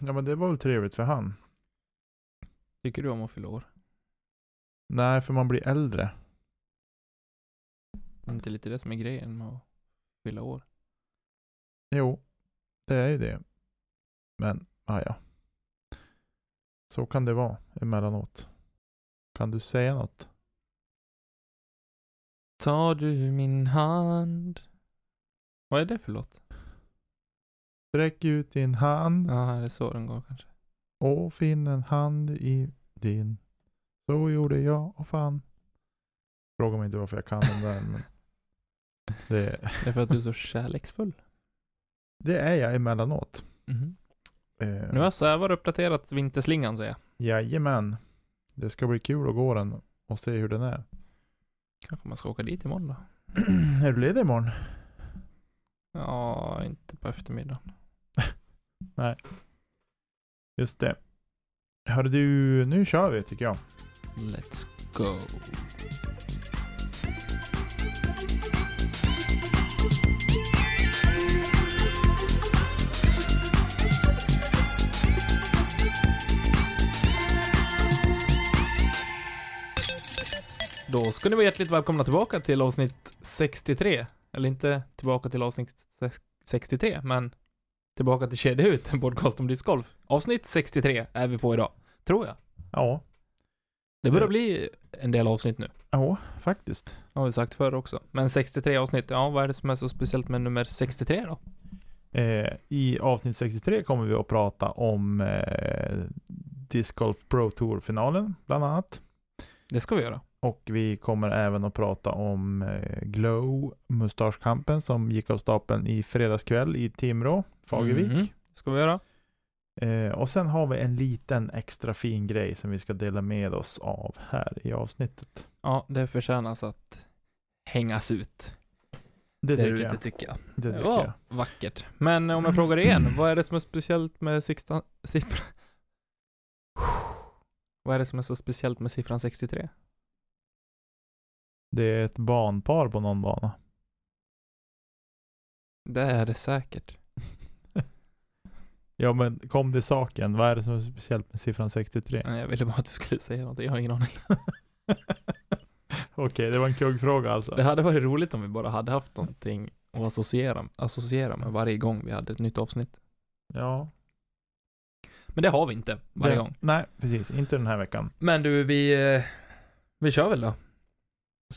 Ja men det var väl trevligt för han. Tycker du om att fylla år? Nej, för man blir äldre. Är inte lite det som är grejen med att fylla år? Jo, det är ju det. Men, ah, ja. Så kan det vara emellanåt. Kan du säga något? Tar du min hand? Vad är det för låt? Sträck ut din hand Ja, är det så den går kanske? och finn en hand i din. Så gjorde jag och fan. Fråga mig inte varför jag kan den där men det, Det är för att du är så kärleksfull. det är jag emellanåt. Mhm. Eh, Nu har Sävar uppdaterat vinterslingan säger jag. Jajamän. Det ska bli kul att gå den och se hur den är. Kanske man ska åka dit imorgon då? är du ledig imorgon? Ja, inte på eftermiddagen. Just det. Hörru du, nu kör vi tycker jag. Let's go. Då ska ni vara hjärtligt välkomna tillbaka till avsnitt 63. Eller inte tillbaka till avsnitt sex- 63, men tillbaka till Kedjeut, en podcast om discgolf. Avsnitt 63 är vi på idag, tror jag. Ja. Det börjar bli en del avsnitt nu. Ja, faktiskt. Det har vi sagt förr också. Men 63 avsnitt, ja vad är det som är så speciellt med nummer 63 då? Eh, I avsnitt 63 kommer vi att prata om eh, Disc Golf Pro Tour-finalen, bland annat. Det ska vi göra. Och vi kommer även att prata om eh, Glow, mustaschkampen som gick av stapeln i fredagskväll i Timrå, Fagervik. Mhm. Det ska vi göra. Eh, och sen har vi en liten extra fin grej som vi ska dela med oss av här i avsnittet. Ja, det förtjänas att hängas ut. Det där tycker jag. tycker jag. Det Det tycker var jag. vackert. Men om jag frågar igen, vad är det som är speciellt med siffran? Vad är det som är så speciellt med siffran 63? Det är ett barnpar på någon bana. Det är det säkert. Ja men kom till saken, vad är det som är speciellt med siffran 63? Nej, Jag ville bara att du skulle säga något, jag har ingen aning. Okej, det var en kuggfråga alltså. Det hade varit roligt om vi bara hade haft någonting att associera, associera med varje gång vi hade ett nytt avsnitt. Ja. Men det har vi inte varje det, gång. Nej, precis. Inte den här veckan. Men du, vi, eh, vi kör väl då?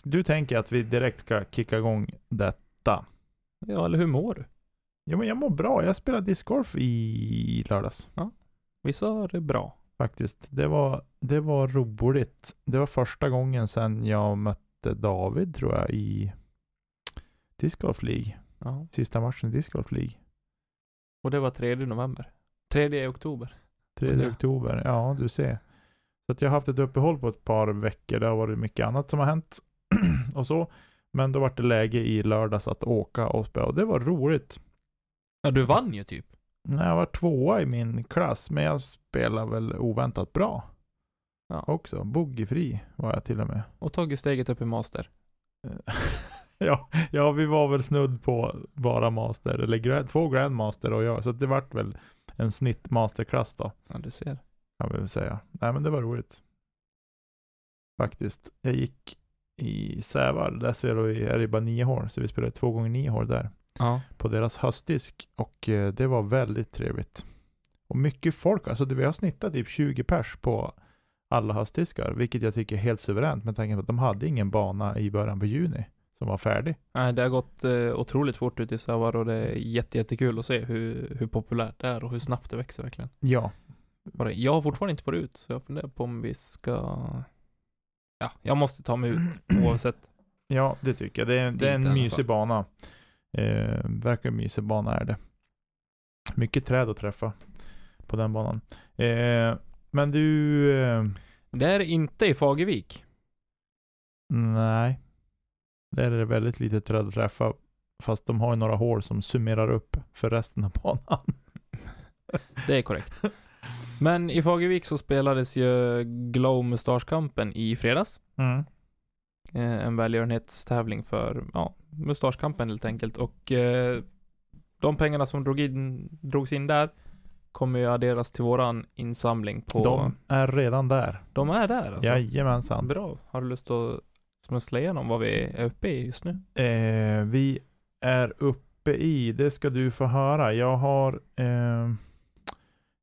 Du tänker att vi direkt ska kicka igång detta? Ja, eller hur mår du? Ja men jag mår bra. Jag spelade discgolf i lördags. Vissa har det bra. Faktiskt. Det var, det var roligt. Det var första gången sedan jag mötte David tror jag i Discgolf League. Ja. Sista matchen i Discgolf League. Och det var 3 november. 3 oktober. 3 Och det- oktober. Ja, du ser. Så att jag har haft ett uppehåll på ett par veckor. Det har varit mycket annat som har hänt. och så. Men då var det läge i lördags att åka och spela. Och det var roligt. Ja, du vann ju typ. Nej, Jag var tvåa i min klass. Men jag spelade väl oväntat bra. Ja. Också. Boogiefri var jag till och med. Och tagit steget upp i master. ja, ja, vi var väl snudd på bara master. Eller gra- två grandmaster och jag. Så det vart väl en snitt masterklass då. Ja, du ser. kan vi väl säga. Nej men det var roligt. Faktiskt. Jag gick i Sävar, där spelar vi, är det bara nio hål, så vi spelade två gånger nio hål där. Ja. På deras höstdisk. Och eh, det var väldigt trevligt. Och mycket folk, alltså det, vi har snittat typ 20 pers på alla höstdiskar. Vilket jag tycker är helt suveränt med tanke på att de hade ingen bana i början på juni. som var färdig. Nej, det har gått eh, otroligt fort ut i Savar och det är jätte, jättekul att se hur, hur populärt det är och hur snabbt det växer verkligen. Ja, Jag har fortfarande inte varit ut, så jag funderar på om vi ska... Ja, jag måste ta mig ut oavsett. ja det tycker jag. Det är, det är en mysig bana. Eh, verkligen mysig bana är det. Mycket träd att träffa på den banan. Eh, men du, eh, Det är inte i Fagervik. nej. Där är det väldigt lite träd att träffa. Fast de har ju några hål som summerar upp för resten av banan. Det är korrekt. Men i Fagervik så spelades ju Glow Mustaschkampen i fredags. Mm. Eh, en välgörenhetstävling för, ja, Mustaschkampen helt enkelt. Och eh, de pengarna som drog in, drogs in där kommer ju adderas till våran insamling på... De är redan där. de är där alltså? Jajamensan. Bra. Har du lust att smussla igenom vad vi är uppe i just nu? Eh, vi är uppe i, det ska du få höra. Jag har, eh,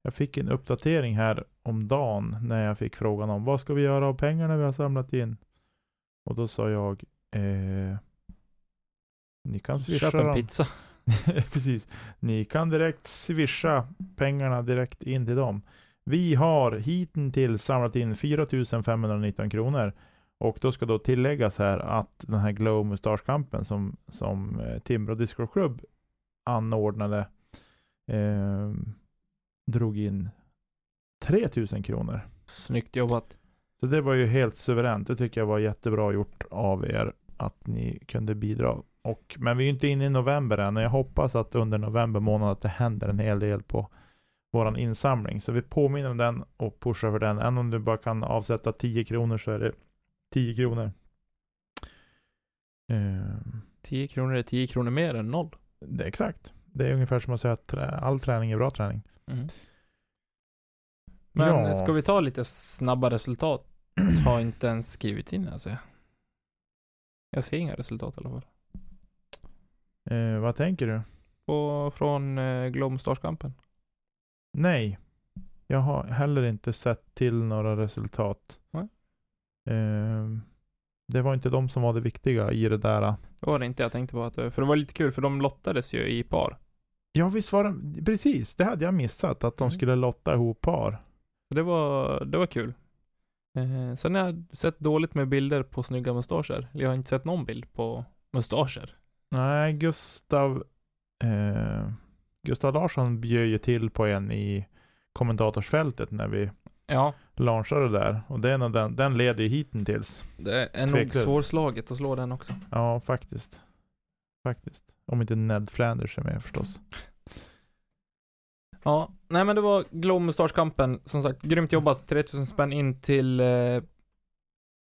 jag fick en uppdatering här om dagen när jag fick frågan om vad ska vi göra av pengarna vi har samlat in? Och då sa jag, eh, ni kan swisha Köp en dem. pizza. Precis. Ni kan direkt swisha pengarna direkt in till dem. Vi har hittills samlat in 4519 kronor. Och då ska då tilläggas här att den här Glow Mustaschkampen som, som eh, Timrå Disco Club anordnade eh, drog in 3000 kronor. Snyggt jobbat. Så det var ju helt suveränt. Det tycker jag var jättebra gjort av er att ni kunde bidra. Och, men vi är ju inte inne i november än och jag hoppas att under november månad att det händer en hel del på våran insamling. Så vi påminner om den och pushar för den. Även om du bara kan avsätta 10 kronor så är det 10 kronor. Ehm, 10 kronor är 10 kronor mer än noll. det är exakt. Det är ungefär som att säga att all träning är bra träning. Mm. Men Ja. ska vi ta lite snabba resultat? Har inte ens skrivit in alltså. jag. Ser inga resultat i alla fall. Eh, vad tänker du? Och från eh, Glomstarskampen. Nej. Jag har heller inte sett till några resultat. Nej. Ehm, det var inte de som var det viktiga i det där. Det var det inte jag tänkte på att, eh, för det var lite kul för de lottades ju i par. Ja visst var det, precis. Det hade jag missat. Att de Mm. skulle lotta ihop par. Det var, det var kul. Eh, sen har jag sett dåligt med bilder på snygga mustascher. Jag har inte sett någon bild på mustascher. Nej, Gustav eh, Gustav Larsson bjöd ju till på en i kommentatorsfältet när vi Ja, launchade där. Och det är nog den, den leder ju hittills. det är nog svårslaget att slå den också. Ja, faktiskt. Faktiskt. Om inte Ned Flanders är med förstås. Ja, nej men det var Glow Mustaschkampen. Som sagt, grymt jobbat. 3000 spänn in till eh,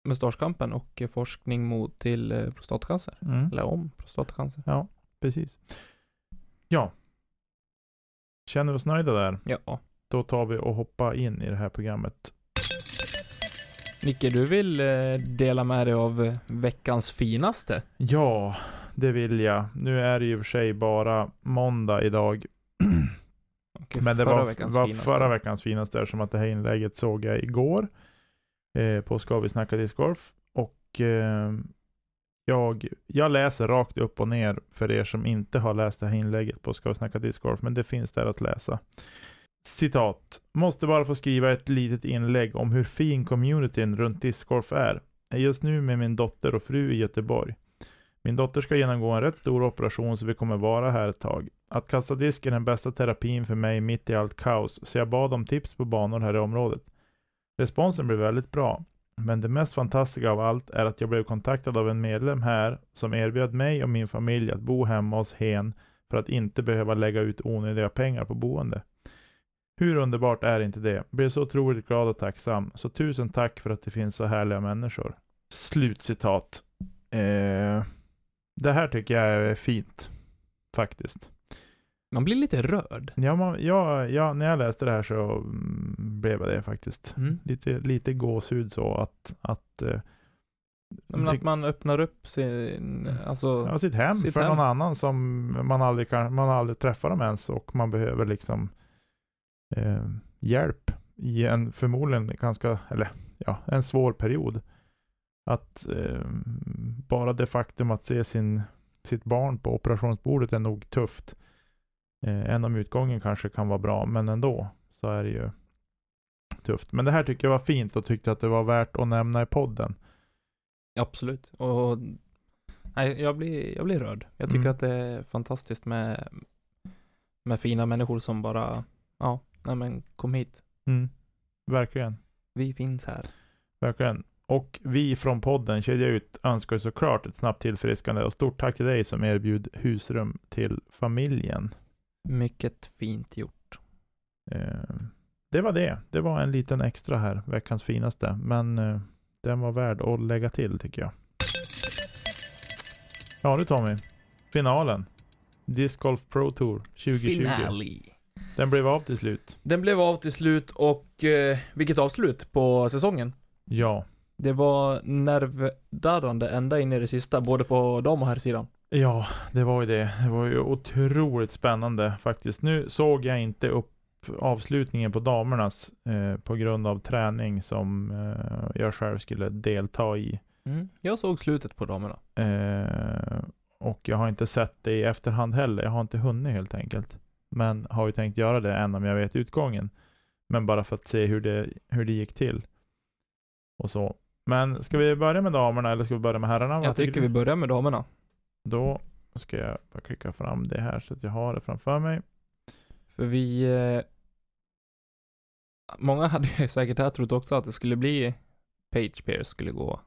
Mustaschkampen och eh, forskning mot till eh, prostatacancer. Mm. Eller om prostatacancer. Ja, precis. Ja. Känner vi oss nöjda där? Ja. Då tar vi och hoppar in i det här programmet. Nicke, du vill eh, dela med dig av eh, veckans finaste? Ja, det vill jag. Nu är det ju för sig bara måndag idag. Och Men det förra var, veckans var finaste. förra veckans finaste eftersom att det här inlägget såg jag igår. Eh, på Ska vi snacka discgolf. Och eh, jag, jag läser rakt upp och ner för er som inte har läst det här inlägget på Ska vi snacka discgolf. Men det finns där att läsa. Citat. Måste bara få skriva ett litet inlägg om hur fin communityn runt discgolf är. Jag är just nu med min dotter och fru i Göteborg. Min dotter ska genomgå en rätt stor operation så vi kommer vara här ett tag. Att kasta disk är den bästa terapin för mig mitt i allt kaos, så jag bad om tips på banor här i området. Responsen blev väldigt bra, men det mest fantastiska av allt är att jag blev kontaktad av en medlem här som erbjöd mig och min familj att bo hemma hos hen för att inte behöva lägga ut onödiga pengar på boende. Hur underbart är inte det? Blev så otroligt glad och tacksam, så tusen tack för att det finns så härliga människor. Slutcitat. Eh, det här tycker jag är fint, faktiskt. Man blir lite rörd. Ja, man, ja, ja, när jag läste det här så mm, blev jag det faktiskt. Mm. Lite, lite gåshud så att, att, eh, Men att man öppnar upp sin, alltså, ja, sitt hem sitt för hem. någon annan som man aldrig, kan, man aldrig träffar dem ens och man behöver liksom eh, hjälp i en förmodligen ganska, eller ja, en svår period. Att eh, bara det faktum att se sin, sitt barn på operationsbordet är nog tufft. Eh, även om utgången kanske kan vara bra, men ändå så är det ju tufft. Men det här tycker jag var fint och tyckte att det var värt att nämna i podden. Absolut. Och nej, jag blir, jag blir rörd. Jag tycker Mm. att det är fantastiskt med, med fina människor som bara, ja, nej men kom hit. Mm. Verkligen. Vi finns här. Verkligen. Och vi från podden Kedja Ut önskar såklart ett snabbt tillfrisknande och stort tack till dig som erbjud husrum till familjen. Mycket fint gjort. Eh, det var det. Det var en liten extra här, veckans finaste. Men eh, den var värd att lägga till tycker jag. Ja du Tommy. Finalen. Disc Golf Pro Tour 2020. Finale. Den blev av till slut. Den blev av till slut och eh, vilket avslut på säsongen. Ja. Det var nervdarrande ända in i det sista, både på dam och herrsidan. Ja, det var ju det. Det var ju otroligt spännande faktiskt. Nu såg jag inte upp avslutningen på damernas eh, på grund av träning som eh, jag själv skulle delta i. Mm. Jag såg slutet på damerna. Eh, och jag har inte sett det i efterhand heller. Jag har inte hunnit helt enkelt. Men har ju tänkt göra det än om jag vet utgången. Men bara för att se hur det, hur det gick till. Och så. Men ska vi börja med damerna eller ska vi börja med herrarna? Vad Jag tycker vi börjar med damerna. Då ska jag bara klicka fram det här så att jag har det framför mig. För vi... Eh, många hade ju säkert här trott också att det skulle bli Page Pierce skulle gå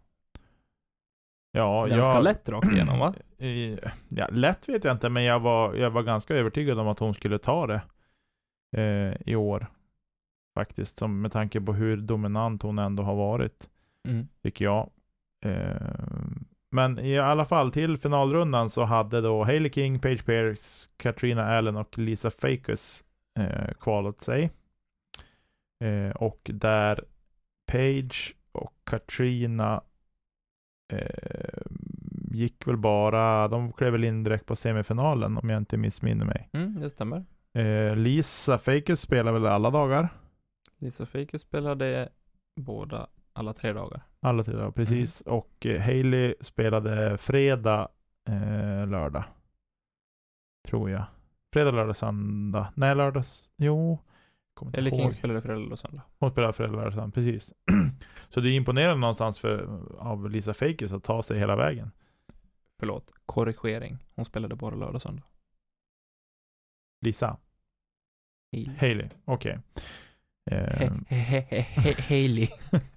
Ja, ganska jag, lätt rakt igenom va? I, ja, lätt vet jag inte, men jag var, jag var ganska övertygad om att hon skulle ta det eh, i år. Faktiskt, som med tanke på hur dominant hon ändå har varit, Mm. tycker jag. Eh, men i alla fall till finalrundan så hade då Hailey King, Paige Pierce, Katrina Allen och Lisa Fakus eh, kvalat sig. Eh, och där Page och Katrina eh, gick väl bara, de klev väl in direkt på semifinalen om jag inte missminner mig. Mm, det stämmer. Eh, Lisa Fakus spelar väl alla dagar? Lisa Faker spelade båda alla tre dagar. Alla tre dagar, precis. Och eh, Hailey spelade fredag, eh, lördag. Tror jag. Fredag, lördag, söndag. Nej, lördags... Jo. Eller King spelade fredag och söndag. Hon spelade fredag, lördag, söndag. Precis. Så det är imponerande någonstans för, av Lisa Fakus att ta sig hela vägen. Förlåt, korrigering. Hon spelade bara lördag och söndag. Lisa. Hailey. Hailey. Okej. Eh, Hailey.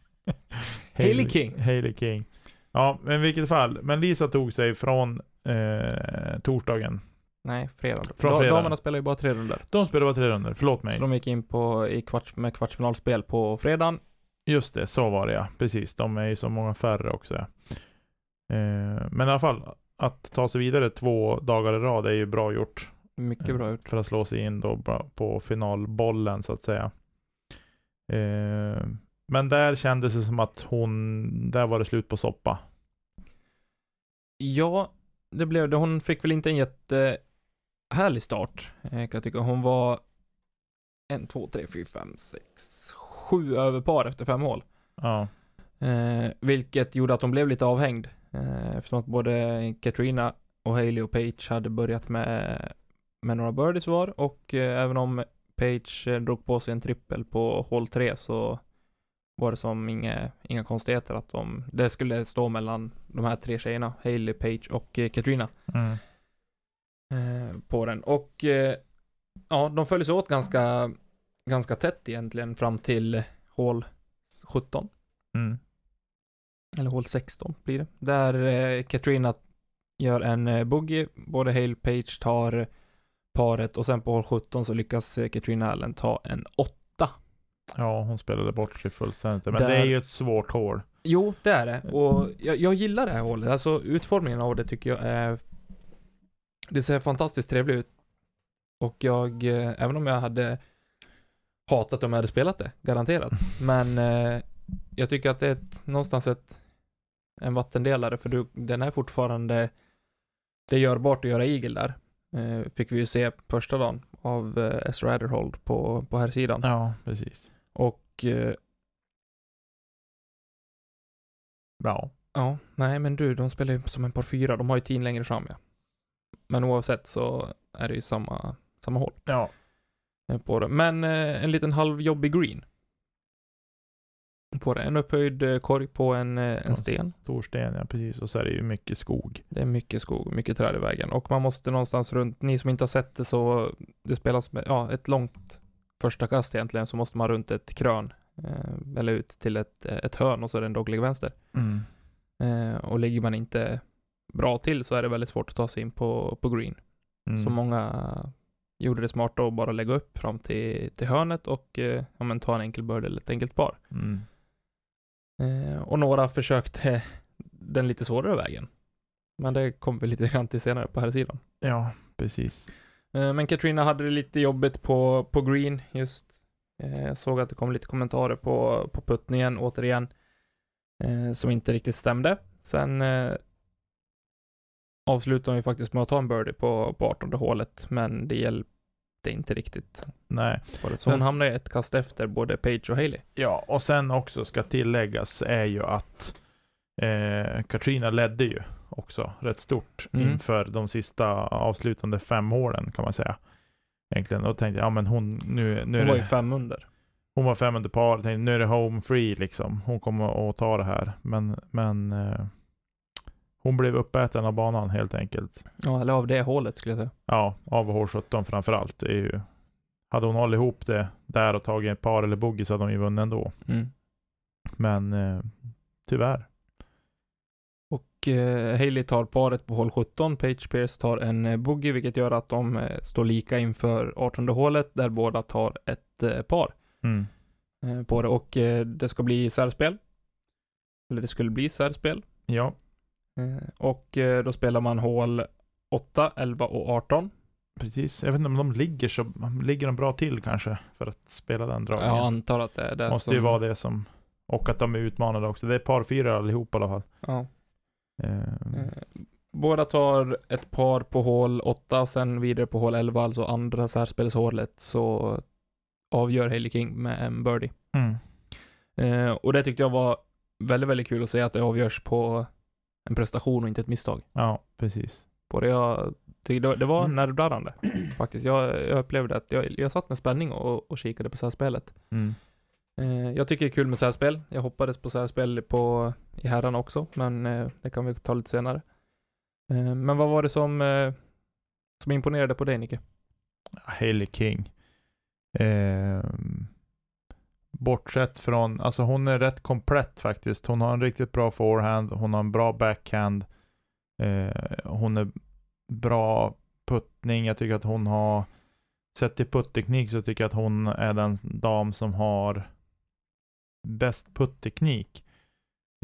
Hailey King. Hailey King. Ja, men i vilket fall. Men Lisa tog sig från eh, torsdagen. Nej, fredag. Från Da- fredag. Damerna spelar ju bara tre runder. De spelade bara tre runder, förlåt mig. Så de gick in på, i kvarts, med kvartsfinalspel på fredagen. Just det, så var det ja. Precis, de är ju så många färre också. Eh, men i alla fall, att ta sig vidare två dagar i rad är ju bra gjort. Mycket bra gjort. För att slå sig in då på finalbollen så att säga. Eh, men där kändes det som att hon, där var det slut på soppa. Ja, det blev det. Hon fick väl inte en jättehärlig start, eh, kan jag tycka. Hon var en, två, tre, fyra, fem, sex, sju över par efter fem hål. Ja, Eh, vilket gjorde att de blev lite avhängd. Eh, eftersom att både Katrina och Hailey och Page hade börjat med, med några birdies var och eh, även om Page eh, drog på sig en trippel på hål 3 så var det som inga, inga konstigheter att de, det skulle stå mellan de här tre tjejerna, Hailey, Page och eh, Katrina mm. eh, på den. Och eh, ja, de följdes åt ganska, ganska tätt egentligen fram till hål 17. Mm. Eller hål 16 blir det. Där Katrina gör en boogie, både Hale Page tar paret och sen på hål 17 så lyckas Katrina Allen ta en 8. Ja, hon spelade bort sig fullständigt. Men Där- det är ju ett svårt hål. Jo, det är det. Och jag, jag gillar det här hålet. Alltså utformningen av det tycker jag är... Det ser fantastiskt trevligt ut. Och jag, eh, även om jag hade hatat om jag hade spelat det, garanterat. Men eh, jag tycker att det är ett, någonstans ett, en vattendelare, för du, den är fortfarande, det är görbart att göra igel där. Eh, fick vi ju se första dagen av eh, S. Ratherhold på, på här sidan. Ja, precis. Och eh, Ja. Ja, nej men du, de spelar ju som en par fyra. De har ju tiden längre fram ja. Men oavsett så är det ju samma, samma håll Ja. eh, på det. Men eh, en liten halvjobbig green. På det. En upphöjd korg på en, en sten. Stor sten, ja precis. Och så är det ju mycket skog. Det är mycket skog, mycket träd i vägen. Och man måste någonstans runt, ni som inte har sett det så, det spelas med, ja, ett långt första kast egentligen, så måste man runt ett krön. Eh, eller ut till ett, ett hörn och så är det en dogleg vänster. Mm. Eh, och ligger man inte bra till så är det väldigt svårt att ta sig in på, på green. Mm. Så många gjorde det smarta att bara lägga upp fram till, till hörnet och eh, ja, men ta en enkel bird eller ett enkelt par. Mm. Eh, och några försökte den lite svårare vägen. Men det kommer vi lite grann till senare på här sidan. Ja, precis. Eh, men Katrina hade det lite jobbigt på, på green just. Eh, jag såg att det kom lite kommentarer på, på puttningen återigen. Eh, som inte riktigt stämde. Sen avslutade hon ju faktiskt med att ta en birdie på, på 18 hålet. Men det hjälpte inte riktigt. Nej. Så hon hamnade ett kast efter både Page och Haley. Ja, och sen också ska tilläggas är ju att eh, Katrina ledde ju också rätt stort Mm. inför de sista avslutande fem hålen kan man säga. Egentligen. Och tänkte jag, ja men hon, nu, nu är Hon var ju det, fem under. hon var fem under par, tänkte nu är det home free liksom. Hon kommer att ta det här. Men, men eh, hon blev uppäten av banan helt enkelt. Ja, eller av det hålet skulle jag säga. Ja, av H17 framförallt. Det är ju, hade hon hållit ihop det där och tagit ett par eller bogey så hade hon ju vunnit ändå. Mm. Men eh, tyvärr. Och eh, Haley tar paret på hål 17, Page Pierce tar en eh, bogey, vilket gör att de eh, står lika inför 18 hålet, där båda tar ett par Mm. på det. Och det ska bli särspel. Eller det skulle bli särspel. Ja, och då spelar man hål 8, 11 och 18. precis. Jag vet inte om de ligger så, ligger de bra till kanske för att spela den dragningen? Jag antar att det är det Måste som... ju vara det som, och att de är utmanade också. Det är par fyra allihop i alla fall. Ja. Eh, Eh, Båda tar ett par på hål 8, sen vidare på hål 11, alltså andra särspelshålet, så avgör Haley King med en birdie. mm. Eh, och det tyckte jag var väldigt, väldigt kul att se att det avgörs på en prestation och inte ett misstag. Ja, precis. På det, jag tyckte det, det var Mm. nervdarrande faktiskt. Jag, jag upplevde att jag, jag satt med spänning och, och kikade på särspelet. Mm. Eh, jag tycker det är kul med särspel. Jag hoppades på särspel på, i herrarna också, men eh, det kan vi ta lite senare. Eh, men vad var det som, som imponerade på dig, Nicke? Hailey King. Eh, bortsett från, alltså hon är rätt komplett faktiskt. Hon har en riktigt bra forehand, hon har en bra backhand. Eh, hon är bra puttning. Jag tycker att hon har, sett till puttteknik så tycker jag att hon är den dam som har bäst putteknik.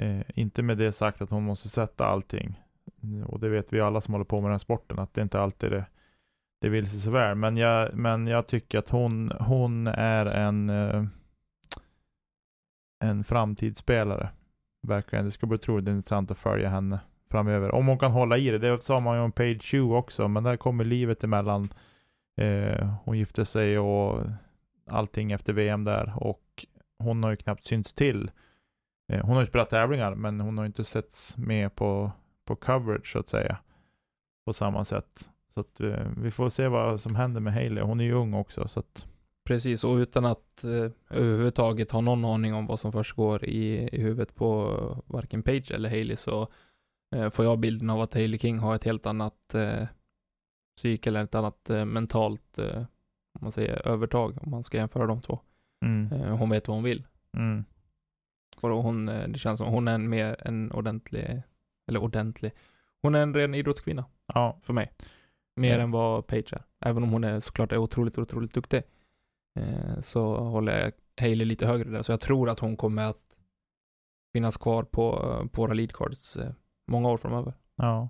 Eh, inte med det sagt att hon måste sätta allting. Och det vet vi alla som håller på med den här sporten, att det inte alltid är det det vill sig så väl. Men jag, men jag tycker att hon, hon är en, eh, en framtidsspelare. Verkligen. Det ska bli otroligt intressant att följa henne framöver. Om hon kan hålla i det. Det sa man ju om Page Shoe också, men där kommer livet emellan. Eh, hon gifte sig och allting efter VM där och hon har ju knappt synts till. Eh, hon har ju spelat tävlingar, men hon har ju inte setts med på, på coverage så att säga. På samma sätt. Så att eh, vi får se vad som händer med Hailey. Hon är ju ung också så att Precis, och utan att eh, överhuvudtaget ha någon aning om vad som försiggår i, i huvudet på varken Page eller Haley så eh, får jag bilden av att Haley King har ett helt annat eh, psyke eller ett annat eh, mentalt, eh, om man säger övertag, om man ska jämföra de två mm, Eh, hon vet vad hon vill. mm, Och hon, eh, det känns som hon är en mer en ordentlig, eller ordentlig, hon är en ren idrottskvinna ja, för mig. Mer Ja. än vad Page är. Även om hon är såklart är otroligt, otroligt duktig. Eh, så håller jag Hailey lite högre där. Så jag tror att hon kommer att finnas kvar på, på våra leadcards många år framöver. ja.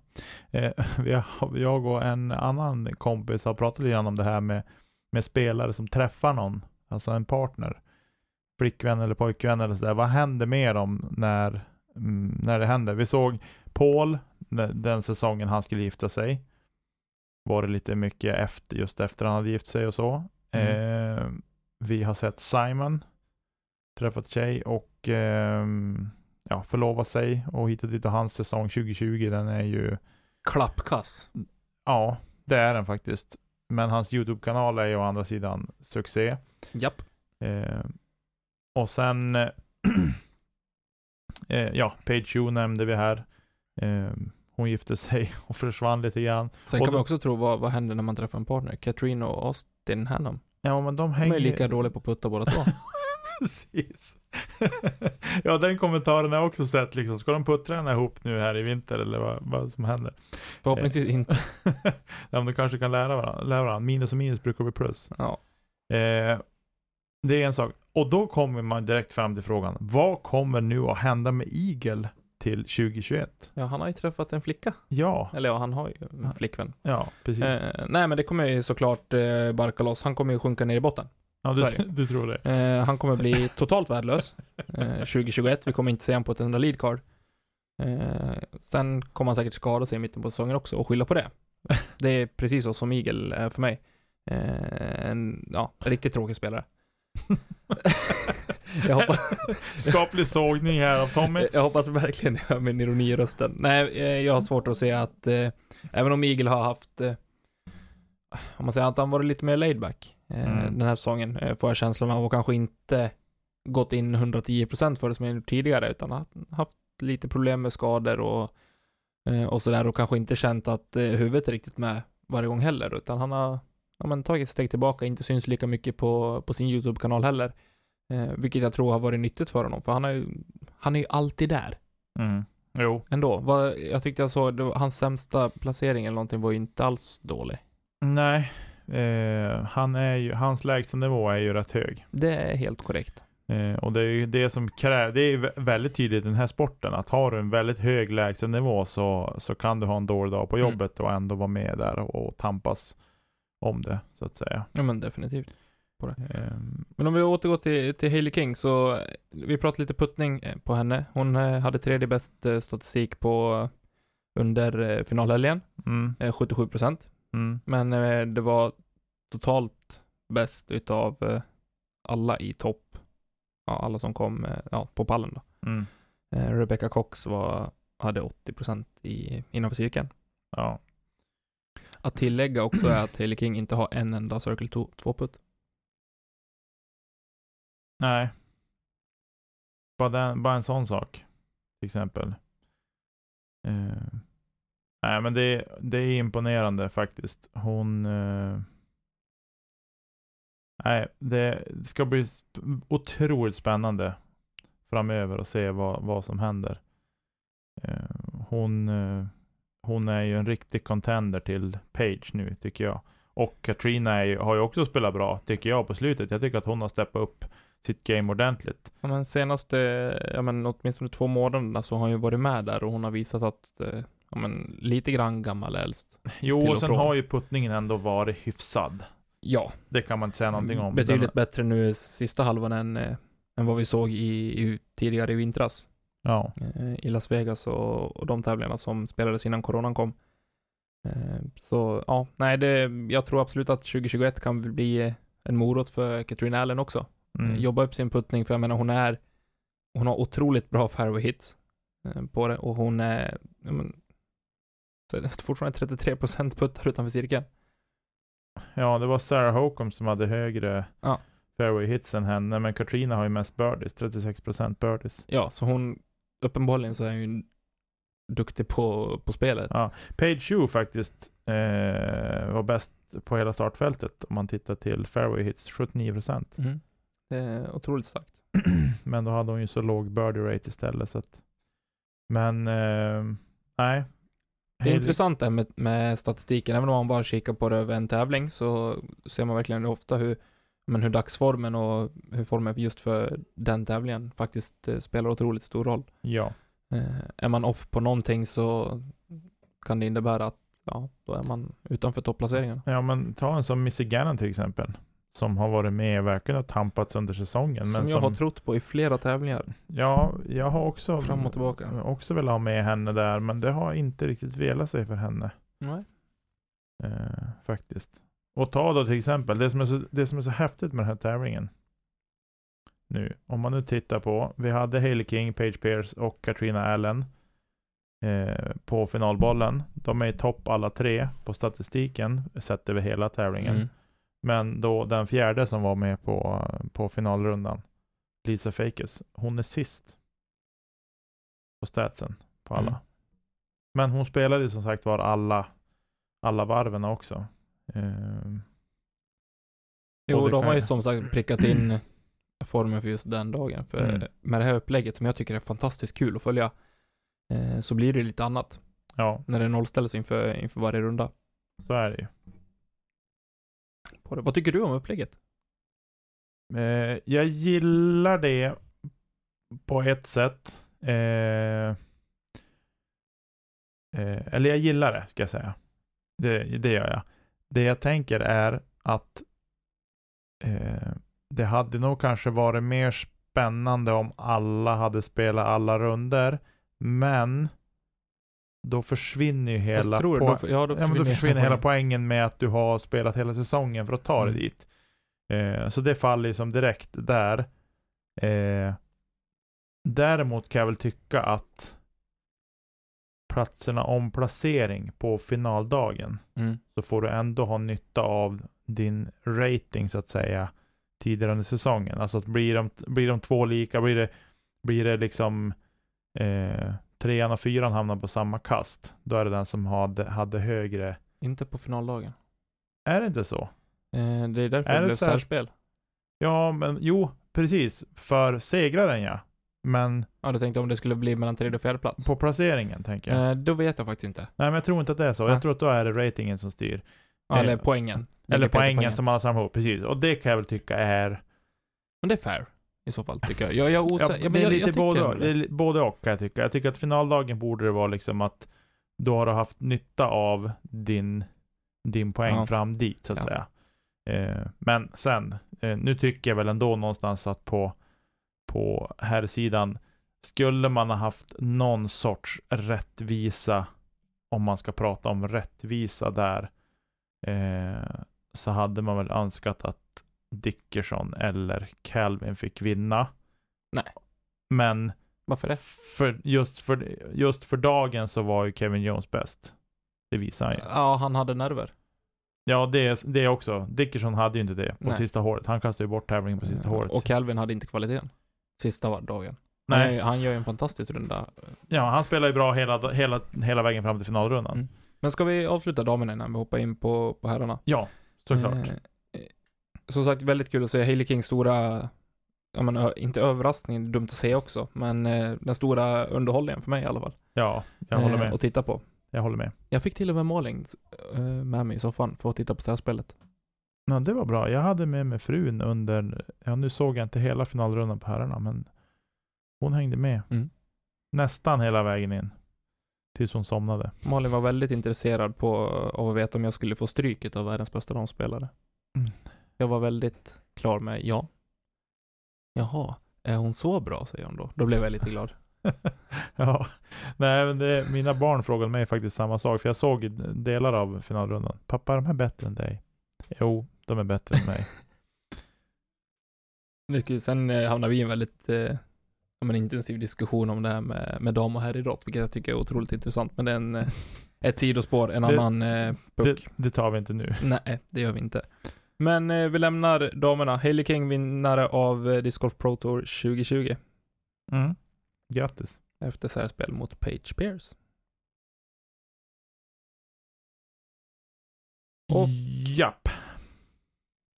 Jag och en annan kompis har pratat lite grann om det här med, med spelare som träffar någon, alltså en partner, flickvän eller pojkvän eller sådär. Vad händer med dem när, mm, när det händer? Vi såg Paul, den- säsongen han skulle gifta sig. Var det lite mycket efter, just efter han hade gift sig och så. Mm. Eh, vi har sett Simon, träffat tjej och ehm, ja, förlova sig och hit och dit och hans säsong 2020 den är ju Klappkass. Ja, det är den faktiskt. Men hans YouTube-kanal är ju å andra sidan succé. Japp. Eh, och sen, eh, eh, ja, Page Yu nämnde vi här. Eh, hon gifte sig och försvann lite grann. Sen Och kan man då- också tro, vad, vad händer när man träffar en partner? Katrin och Austin Hannum. Ja, men de De hänger är ju lika dåliga på att putta båda två. Precis. ja, den kommentaren har jag också sett liksom. Ska de puttra ihop nu här i vinter eller vad, vad som händer? Förhoppningsvis inte. ja, men de kanske kan lära varandra. Lära varandra. Minus och minus brukar bli plus. Ja. Eh, det är en sak. Och då kommer man direkt fram till frågan. Vad kommer nu att hända med Eagle till 2021? ja, han har ju träffat en flicka. Ja, Eller ja, han har ju en flickvän. ja precis. Eh, nej, men det kommer ju såklart eh, barka loss. Han kommer ju sjunka ner i botten. ja, du, du tror det? Eh, han kommer bli totalt värdelös. Eh, 2021, vi kommer inte se honom på ett enda leadcard. Eh, sen kommer han säkert skada sig i mitten på säsongen också och skylla på det. Det är precis så som Eagle är för mig. Eh, en, ja, riktigt tråkig spelare. Jag, hoppas, Skaplig sågning här av Tommy. jag hoppas verkligen jag hör min ironi i rösten. Nej, eh, jag har svårt att se att, eh, även om Eagle har haft, eh, om man säger att han varit lite mer laid back eh, Mm. den här säsongen, eh, får jag känslan av, och kanske inte gått in 110% för det som jag gjort tidigare, utan har haft lite problem med skador och, eh, och sådär, och kanske inte känt att huvudet är riktigt med varje gång heller, utan han har ja, men, tagit ett steg tillbaka, inte syns lika mycket på, på sin YouTube-kanal heller. Eh, vilket jag tror har varit nyttigt för honom, för han är ju, han är ju alltid där Mm. Jo. ändå. Vad, jag tyckte jag såg, hans sämsta placering eller någonting var ju inte alls dålig. Nej. Eh, han är ju, hans lägsta nivå är ju rätt hög. Det är helt korrekt. Eh, och det är ju det som krävs, det är ju vä- väldigt tydligt i den här sporten, att har du en väldigt hög lägstanivå så, så kan du ha en dålig dag på Mm. jobbet och ändå vara med där och, och tampas om det, så att säga. Ja men definitivt. Ehm, Men om vi återgår till, till Hailey King så, vi pratade lite puttning eh, på henne. Hon eh, hade tredje bäst eh, statistik på under finalhelgen, mm, eh, 77%. mm, Men det var totalt bäst utav alla i topp, ja alla som kom ja, på pallen då. mm, Rebecca Cox var, hade 80% i, innanför cirkeln. ja. Att tillägga också är att Hailey King inte har en enda Circle 2-putt. Nej. Bara, den, bara en sån sak. Till exempel. Uh, nej men det, det är imponerande faktiskt. Hon... Uh, nej, det, det ska bli sp- otroligt spännande framöver och se vad, vad som händer. Uh, hon, hon är ju en riktig contender till Page nu tycker jag. Och Katrina ju- har ju också spelat bra, tycker jag, på slutet. Jag tycker att hon har steppat upp sitt game ordentligt. Ja, men senaste, ja men åtminstone två månaderna så har hon ju varit med där och hon har visat att, eh, ja men lite grann gammal äldst. Jo, och och sen från. har ju puttningen ändå varit hyfsad. Ja, Det kan man inte säga någonting om. betydligt utan- bättre nu sista halvan än, eh, än vad vi såg i, i tidigare i vintras. Ja. Eh, I Las Vegas och, och de tävlingarna som spelades innan coronan kom. Eh, så ja, nej det, jag tror absolut att 2021 kan bli eh, en morot för Katrin Allen också. Mm. jobba upp sin puttning, för jag menar hon är, hon har otroligt bra fairway hits eh, på det och hon är, ja, men, fortfarande 33% puttar utanför cirkeln. Ja, det var Sarah Hokum som hade högre Ja. fairway hits än henne, men Katrina har ju mest birdies, 36% birdies. Ja, så hon, uppenbarligen så är hon ju duktig på, på spelet. Ja. Page Yu faktiskt eh, var bäst på hela startfältet om man tittar till fairway hits, 79%. Mhm. Det är otroligt starkt. men då hade hon ju så låg birdie rate istället så att Men, eh, nej. Det är Hailey- intressant det här med, med statistiken, även om man bara kikar på det över en tävling så ser man verkligen ofta hur, men hur dagsformen och hur formen just för den tävlingen faktiskt eh, spelar otroligt stor roll. Ja. Eh, är man off på någonting så kan det innebära att ja, då är man utanför topplaceringen. Ja men ta en som Missy Gannon till exempel. Som har varit med verkligen och tampats under säsongen. Som men jag som, har trott på i flera tävlingar. Ja, jag har också Fram och tillbaka. Också velat ha med henne där, men det har inte riktigt velat sig för henne. Nej. Eh, faktiskt. Och ta då till exempel, det som, är så, det som är så häftigt med den här tävlingen. nu. Om man nu tittar på, vi hade Hailey King, Paige Pierce och Katrina Allen eh, på finalbollen. De är i topp alla tre på statistiken sett över hela tävlingen. Mm. Men då den fjärde som var med på, på finalrundan, Lisa Fakes, hon är sist på statsen på alla. Mm. Men hon spelade som sagt var alla, alla varven också. Ehm, Jo, de kan har ju jag- som sagt prickat in formen för just den dagen. För Mm. med det här upplägget som jag tycker är fantastiskt kul att följa, eh, så blir det lite annat ja, när det nollställs inför, inför varje runda. så är det ju. Vad tycker du om upplägget? Eh, jag gillar det på ett sätt. Eh, eh, eller jag gillar det, ska jag säga. Det, det gör jag. Det jag tänker är att eh, det hade nog kanske varit mer spännande om alla hade spelat alla runder men då försvinner ju hela, tror, po- då, ja, då ja, men då försvinner hela poängen. med att du har spelat hela säsongen för att ta dig Mm. dit. Eh, så det faller ju som direkt där. Eh, däremot kan jag väl tycka att platserna om placering på finaldagen Mm. så får du ändå ha nytta av din rating så att säga tidigare under säsongen. Alltså att blir de, blir de två lika, blir det, blir det liksom eh, trean och fyran hamnar på samma kast, då är det den som hade, hade högre. Inte på finaldagen. Är det inte så? Eh, det är därför Är det blev särspel. Ja, men jo, precis. För segraren ja. Men Ja, du tänkte om det skulle bli mellan tredje och fjärde plats. på placeringen tänker jag. Eh, då vet jag faktiskt inte. Nej, men jag tror inte att det är så. Nej. Jag tror att då är det ratingen som styr. Ja, Eh, eller poängen. Eller Ligger på poängen som alla samlar ihop, precis. Och det kan jag väl tycka är... Men det är fair. I så fall, tycker jag. Jag, jag är Ja, men det är jag, lite jag tycker både, ändå det är li- både och kan jag tycka. Jag tycker att finaldagen borde det vara liksom att du har haft nytta av din, din poäng Ja. fram dit så att Ja. säga. Eh, men sen, eh, nu tycker jag väl ändå någonstans att på, på här sidan skulle man ha haft någon sorts rättvisa, om man ska prata om rättvisa där, eh, så hade man väl önskat att Dickerson eller Calvin fick vinna. Nej. Men Varför det? för, just, för, just för dagen så var ju Kevin Jones bäst. Det visar han ju. Ja, han hade nerver. Ja, det är, det också. Dickerson hade ju inte det på Nej. sista håret. Han kastade ju bort tävlingen på sista håret. Och Calvin hade inte kvaliteten. Sista dagen. Nej, Han, han gör ju en fantastisk runda. ja, han spelar ju bra hela, hela, hela vägen fram till finalrundan. Mm. Men ska vi avsluta damerna innan vi hoppar in på, på herrarna? Ja, såklart. Eh, eh, som sagt, väldigt kul att se Hailey Kings stora, ja men ö- inte överraskning, dumt att säga också, men eh, den stora underhållningen för mig i alla fall. Ja, jag håller Eh, med. Att titta på. Jag håller med. Jag fick till och med Malin eh, med mig i soffan för att titta på särspelet. Ja, det var bra. Jag hade med mig frun under, ja nu såg jag inte hela finalrundan på herrarna, men hon hängde med. Mm. Nästan hela vägen in. Tills hon somnade. Malin var väldigt intresserad på, av att veta om jag skulle få stryket av världens bästa damspelare. Mm. Jag var väldigt klar med ja. Jaha, är hon så bra, säger hon då. Då blev jag lite glad. ja, nej men det, mina barn frågade mig faktiskt samma sak, för jag såg delar av finalrundan. Pappa, är de här bättre än dig? Jo, de är bättre än mig. Det Sen eh, hamnade vi i en väldigt eh, men intensiv diskussion om det här med, med dam och herridrott, vilket jag tycker är otroligt intressant. Men det är en, eh, ett sidospår, en Det- annan eh, det, puck. det tar vi inte nu. Nej, det gör vi inte. Men eh, vi lämnar damerna. Hailey King vinnare av eh, Disc Golf Pro Tour 2020 Mm. Grattis. efter särspel mot Paige Pierce. Och- Japp.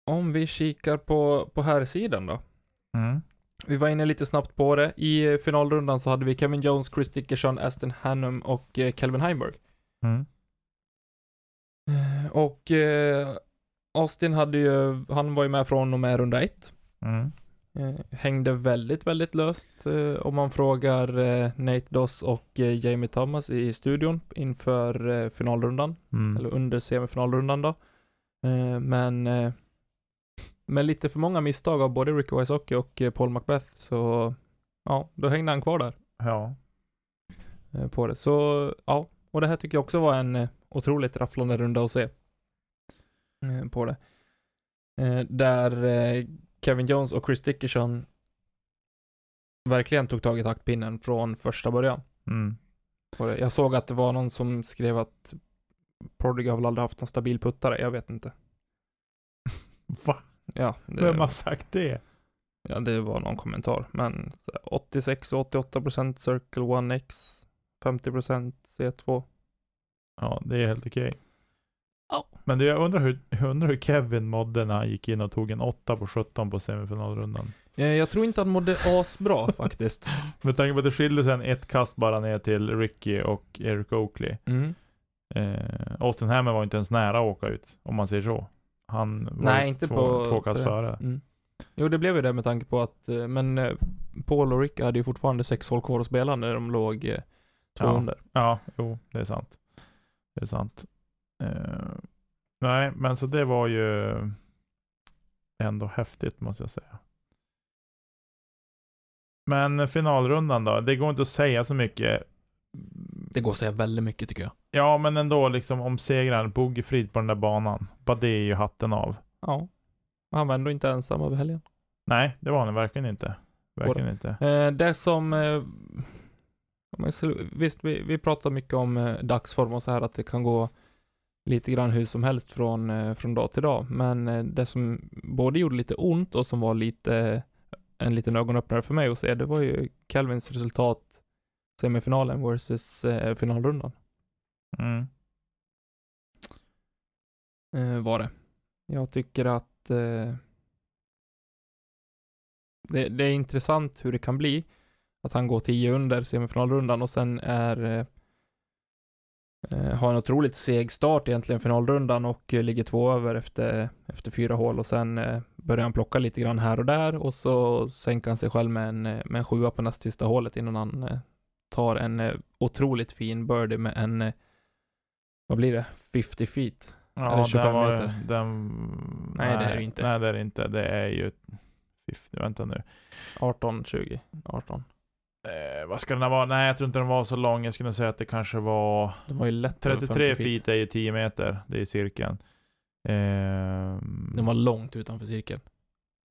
Om vi kikar på, på här sidan då. Mm. Vi var inne lite snabbt på det. I eh, finalrundan så hade vi Kevin Jones, Chris Dickerson, Aston Hannum och eh, Calvin Heimberg. Mm. Eh, Och eh, Austin hade ju, han var ju med från och med runda ett. Mm. Eh, hängde väldigt, väldigt löst eh, om man frågar eh, Nate Doss och Jamie Thomas i studion inför finalrundan, Mm. eller under semifinalrundan då. Eh, men med lite för många misstag av både Ricky Wysocki och eh, Paul Macbeth så ja, då hängde han kvar där Ja. eh, på det. Så ja, och det här tycker jag också var en eh, otroligt rafflande runda att se på det. Där Kevin Jones och Chris Dickerson verkligen tog tag i taktpinnen från första början. Mm. Jag såg att det var någon som skrev att Prodigy har väl aldrig haft en stabil puttare, jag vet inte. Va? Ja, det, Vem har sagt det? ja, det var någon kommentar. Men så här, 86 och 88% Circle 1X, 50% C2. Ja, det är helt okej. Ja. Men du, jag undrar hur, jag undrar hur Kevin mådde när han gick in och tog en 8 på 17 på semifinalrundan. Eh, Jag tror inte han mådde asbra faktiskt. Med tanke på att det skilde sen ett kast bara ner till Ricky och Eric Oakley. Mm. Eh, Austin Hammer var inte ens nära att åka ut, om man säger så. Han var Nej, inte två, på... två kast före. Mm. Jo, det blev ju det med tanke på att, eh, men eh, Paul och Rick hade ju fortfarande sex hål kvar att spela när de låg eh, två Ja. under. Ja, jo, det är sant. Det är sant. Eh, nej, men så det var ju ändå häftigt måste jag säga. Men finalrundan då? Det går inte att säga så mycket. Det går att säga väldigt mycket tycker jag. Ja, men ändå liksom om segraren Bogeyfrid på den där banan. Bara det är ju hatten av. Ja. Han var ändå inte ensam över helgen. Nej, det var han verkligen inte. Verkligen inte. Eh, det som... Eh, visst, vi, vi pratar mycket om eh, dagsform och så här att det kan gå lite grann hur som helst från, eh, från dag till dag. Men eh, det som både gjorde lite ont och som var lite en liten ögonöppnare för mig att se, det var ju Calvins resultat semifinalen versus eh, finalrundan. Mm. eh, var det. Jag tycker att eh, det, det är intressant hur det kan bli att han går 10 under semifinalrundan och sen är eh, eh, har en otroligt seg start egentligen finalrundan och eh, ligger två över efter, efter fyra hål och sen börjar han plocka lite grann här och där och så sänker han sig själv med en, med en sjua på näst sista hålet innan han tar en eh, otroligt fin birdie med en eh, vad blir det? 50 feet. Ja, Eller 25 den var, meter. Den, Nej, det är det inte. Nej, det är det inte. Det är ju... Fiff, vänta nu. 18, 20, 18. Eh, vad ska den vara? Nej, jag tror inte den var så lång. Jag skulle säga att det kanske var... Det var ju lätt över 33 50 feet är ju 10 meter. Det är cirkeln. Ehm, Den var långt utanför cirkeln.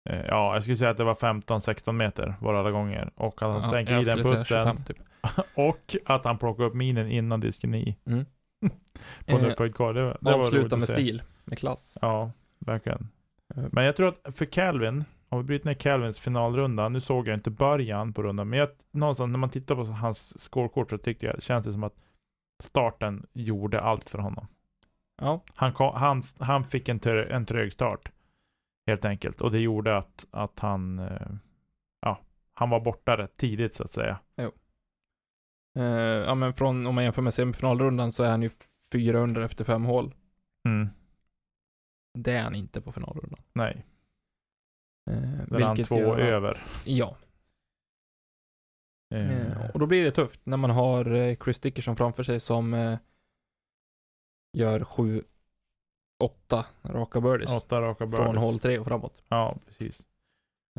Eh, ja, jag skulle säga att det var 15-16 meter var alla gånger. Och att han Ja, stänker jag i den putten. 25 typ. Och att han plockar upp minen innan disken i. Mm. På Eh, ett kvar. Det, var- det var roligt Avsluta att med stil, med klass. Ja, verkligen. Eh, Men jag tror att för Calvin, om vi bryter ner Calvins finalrunda, nu såg jag inte början på rundan, men jag, någonstans när man tittar på hans scorekort så tyckte jag, känns det som att starten gjorde allt för honom. Ja, Han, kom, han, han fick en, trö, en trög start, helt enkelt. Och det gjorde att, att han, eh, ja, han var borta rätt tidigt så att säga. eh, ja men från, om man jämför med semifinalrundan så är han ju fyra under efter fem hål. Mm. Det är han inte på finalrundan. Nej, Eh, den är han två gör över. Ja, Eh, eh, och då blir det tufft när man har Chris Dickerson framför sig som eh, gör sju, åtta raka birdies åtta raka från birdies. hål tre och framåt. Ja, precis.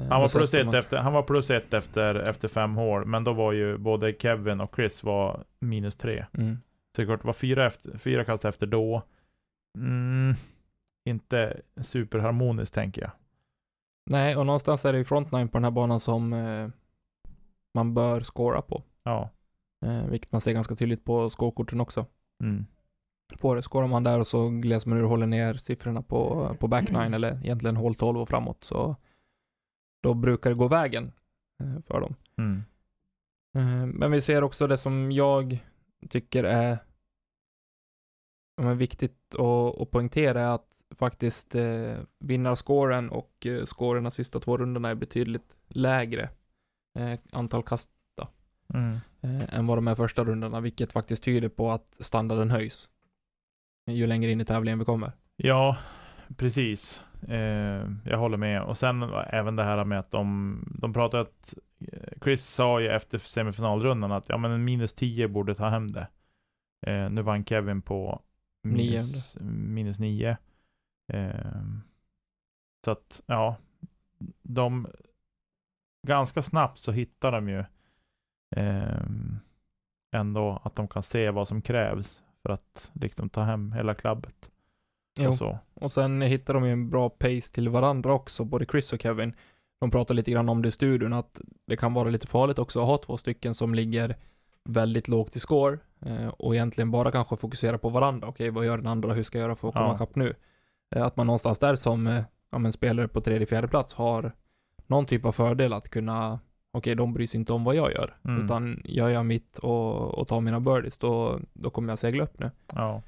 Eh, Han var plus ett, efter, han var plus ett efter, efter fem hål, men då var ju både Kevin och Chris var minus tre. Mm. Så det klart, var fyra, efter, fyra kast efter då. Mm, inte superharmoniskt tänker jag. Nej, och någonstans är det ju frontline på den här banan som eh, man bör scora på. Ja. Eh, vilket man ser ganska tydligt på scorekorten också. Mm. På det. Scorar man där och så glesar man ur håller ner siffrorna på, på back nine eller egentligen hål 12 och framåt så då brukar det gå vägen eh, för dem. Mm. Eh, Men vi ser också det som jag tycker är men viktigt att, att poängtera är att faktiskt eh, vinnarscoren och eh, scoren de sista två rundorna är betydligt lägre eh, antal kast Mm. eh, än vad de är första rundorna, vilket faktiskt tyder på att standarden höjs ju längre in i tävlingen vi kommer. Ja, precis. Eh, jag håller med. Och sen även det här med att de, de pratar att eh, Chris sa ju efter semifinalrundan att ja men en minus 10 borde ta hem det. Eh, nu vann Kevin på minus, minus 9. Eh, så att ja, de ganska snabbt så hittar de ju eh, ändå att de kan se vad som krävs för att liksom ta hem hela klabbet. Jo. Och så. Och sen hittar de ju en bra pace till varandra också, både Chris och Kevin. de pratar lite grann om det i studion, att det kan vara lite farligt också att ha två stycken som ligger väldigt lågt i score eh, och egentligen bara kanske fokusera på varandra. Okej, vad gör den andra? Hur ska jag göra för att komma Ja. ikapp nu? Eh, att man någonstans där som eh, ja, men spelare på tredje, fjärde plats har någon typ av fördel att kunna, okej, de bryr sig inte om vad jag gör, Mm. utan gör jag mitt och, och tar mina birdies, då, då kommer jag segla upp nu. Ja.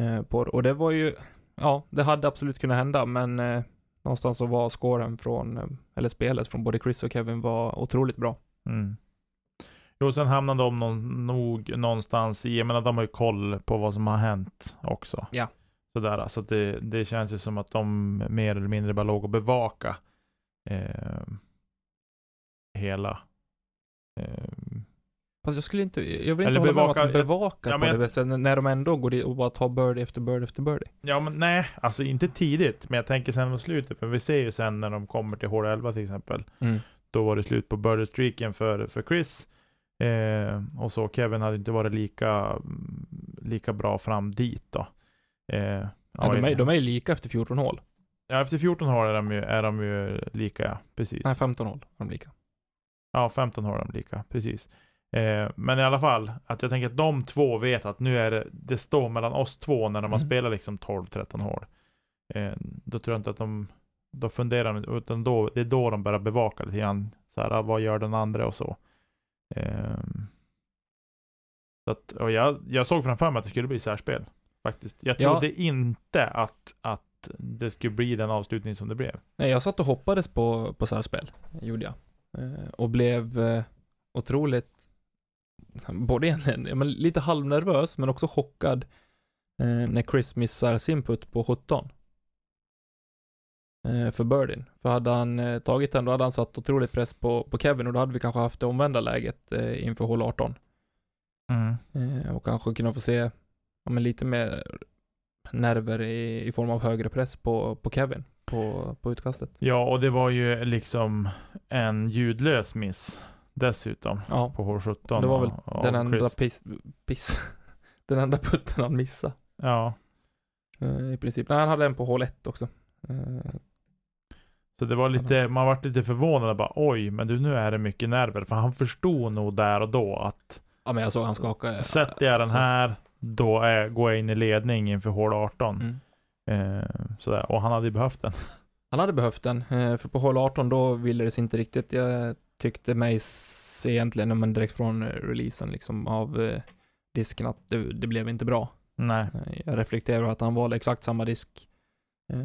Eh, på, och det var ju, ja, det hade absolut kunnat hända, men eh, någonstans så var scoren från, eh, eller spelet från både Chris och Kevin var otroligt bra. Mm. Jo, sen hamnade de någon, nog någonstans i, jag menar de har ju koll på vad som har hänt också. Ja. Sådär, så det, det känns ju som att de mer eller mindre bara låg och bevaka eh, hela. Eh, Fast jag skulle inte, jag vill inte Eller hålla med om bevaka- att de bevakar Ja, på men det sättet, när de ändå går dit och bara tar birdie efter birdie efter birdie. ja men nej, alltså inte tidigt, men jag tänker sen mot slutet, för vi ser ju sen när de kommer till hål 11 till exempel. Då var det slut på birdie-streaken för, för Chris. Eh, och så Kevin hade inte varit lika, mm, lika bra fram dit då. Eh, Ja, de, är, de är ju lika efter 14 hål. Ja, efter 14 hål är de ju, är de ju lika, ja. Precis. Nej, 15 hål är de lika. Ja, 15 har de lika, precis. Eh, men i alla fall, att jag tänker att de två vet att nu är det, det står mellan oss två när de har Mm. spelat liksom 12-13 hål. Eh, då tror jag inte att de, då funderar de, utan då, det är då de börjar bevaka lite grann, så här, ah, vad gör den andra och så. Eh, så att, och jag, jag såg framför mig att det skulle bli särspel, faktiskt. Jag Ja. trodde inte att, att det skulle bli den avslutning som det blev. Nej, jag satt och hoppades på, på särspel, gjorde jag. Eh, och blev eh, otroligt, både egentligen, men lite halvnervös, men också chockad eh, när Chris missar sin putt på 17. Eh, för birdien. För hade han tagit den, då hade han satt otroligt press på, på Kevin och då hade vi kanske haft det omvända läget eh, inför hål 18. Eh, och kanske kunna få se ja, men lite mer nerver i, i form av högre press på, på Kevin på, på utkastet. Ja, och det var ju liksom en ljudlös miss dessutom Ja, på hål 17. det var väl av- av den enda piss, piss. den enda putten han missade. Ja, eh, I princip. Nej, han hade en på hål 1 också. Eh, så det var lite, man vart lite förvånad bara oj, men du nu är det mycket nerver. För han förstod nog där och då att ja, men jag såg han skaka. sätter jag den så- här, då är, går jag in i ledning inför hål 18. Mm. Eh, sådär. Och han hade ju behövt den. Han hade behövt den, eh, för på hål 18 då ville det sig inte riktigt. Jag tyckte mig se egentligen, men direkt från eh, releasen liksom av disken att det, det blev inte bra. Nej. Jag reflekterar att han valde exakt samma disk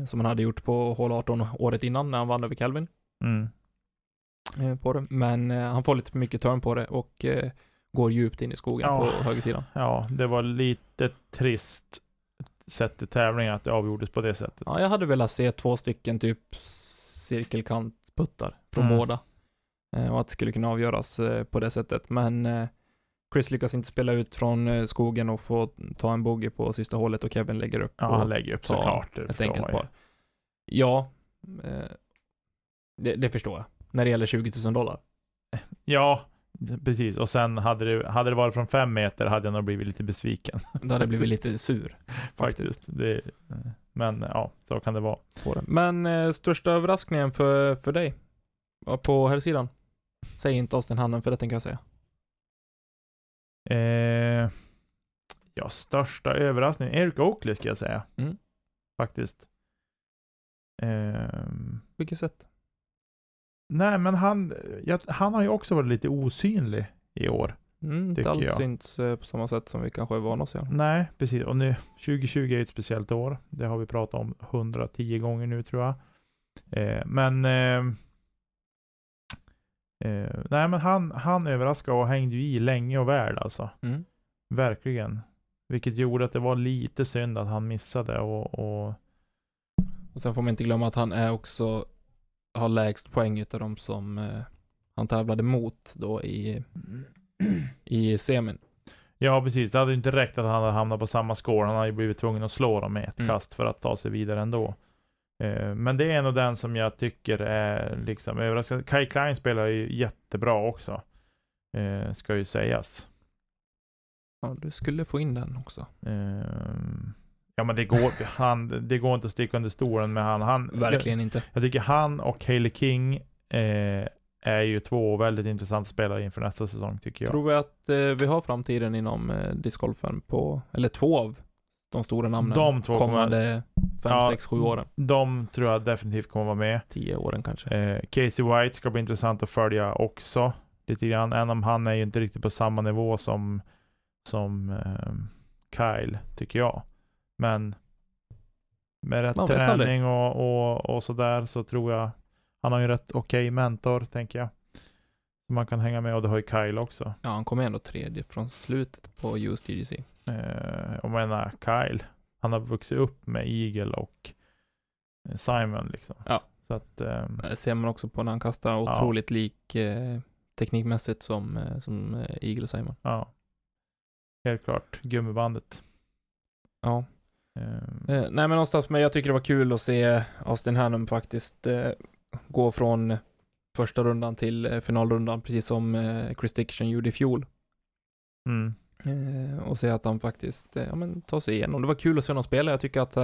som han hade gjort på hål 18 året innan när han vann över Calvin Mm. på det. Men han får lite för mycket turn på det och går djupt in i skogen Ja. på högersidan. Ja, det var lite trist sett i tävlingen att det avgjordes på det sättet. Ja, jag hade velat se två stycken typ cirkelkantputtar från Mm. båda. Eh, och att det skulle kunna avgöras eh, på det sättet. Men eh, Chris lyckas inte spela ut från skogen och få ta en bogey på sista hålet och Kevin lägger upp Ja, han lägger upp såklart. ett enkelt par. Ja, det, det förstår jag. När det gäller 20 000 dollar. Ja, precis. Och sen hade det, hade det varit från fem meter hade jag nog blivit lite besviken. Då hade jag blivit lite sur. Faktiskt. Faktiskt. Det, men ja, så kan det vara. Men eh, största överraskningen för, för dig? På här sidan Säg inte Austin Hannon för det tänker jag säga. Eh, ja, största överraskning. Eric Oakley ska jag säga. Mm. Faktiskt. Ehm, Vilket sätt? Nej, men han, ja, han har ju också varit lite osynlig i år. Mm, inte alls jag. synts eh, på samma sätt som vi kanske är vana att se. Nej, precis. Och nu, 2020 är ju ett speciellt år. Det har vi pratat om 110 gånger nu tror jag. Eh, men eh, eh, nej, men han, han överraskade och hängde ju i länge och väl alltså. Mm. Verkligen. Vilket gjorde att det var lite synd att han missade och, och Och sen får man inte glömma att han är också, har lägst poäng utav de som eh, han tävlade mot då i, i semin. Ja, precis. Det hade ju inte räckt att han hade hamnat på samma score. Han hade ju blivit tvungen att slå dem med ett Mm. kast för att ta sig vidare ändå. Eh, men det är nog den som jag tycker är liksom överraskande. Kai Klein spelar ju jättebra också. Eh, ska ju sägas. Ja, du skulle få in den också. Eh, ja men det går, han, det går inte att sticka under stolen med han. han Verkligen inte. Jag, jag tycker han och Hailey King eh, är ju två väldigt intressanta spelare inför nästa säsong tycker jag. Tror vi att eh, vi har framtiden inom eh, discgolfen på, eller två av de stora namnen De två kommande fem, Ja. sex, sju åren. De tror jag definitivt kommer vara med. Tio åren kanske. Eh, Casey White ska bli intressant att följa också. Lite grann, även om han är ju inte riktigt på samma nivå som, som eh, Kyle, tycker jag. Men med rätt Man träning och, och, och sådär så tror jag han har ju rätt okej mentor, tänker jag. Som man kan hänga med och det har ju Kyle också. Ja, han kom ändå tredje från slutet på USDGC. Eh, och menar Kyle, han har vuxit upp med Eagle och eh, Simon liksom. Ja. Så att, ehm, Det ser man också på när han kastar otroligt lik eh, teknikmässigt som, eh, som eh, Eagle Simon. ja. Helt klart, gummibandet. Ja. Ehm, Eh, nej men någonstans, men jag tycker det var kul att se Austin Hannum faktiskt eh, gå från första rundan till eh, finalrundan, precis som eh, Chris Dickinson gjorde i fjol. mm. Eh, och se att han faktiskt, eh, ja men tar sig igenom. Det var kul att se honom spela. Jag tycker att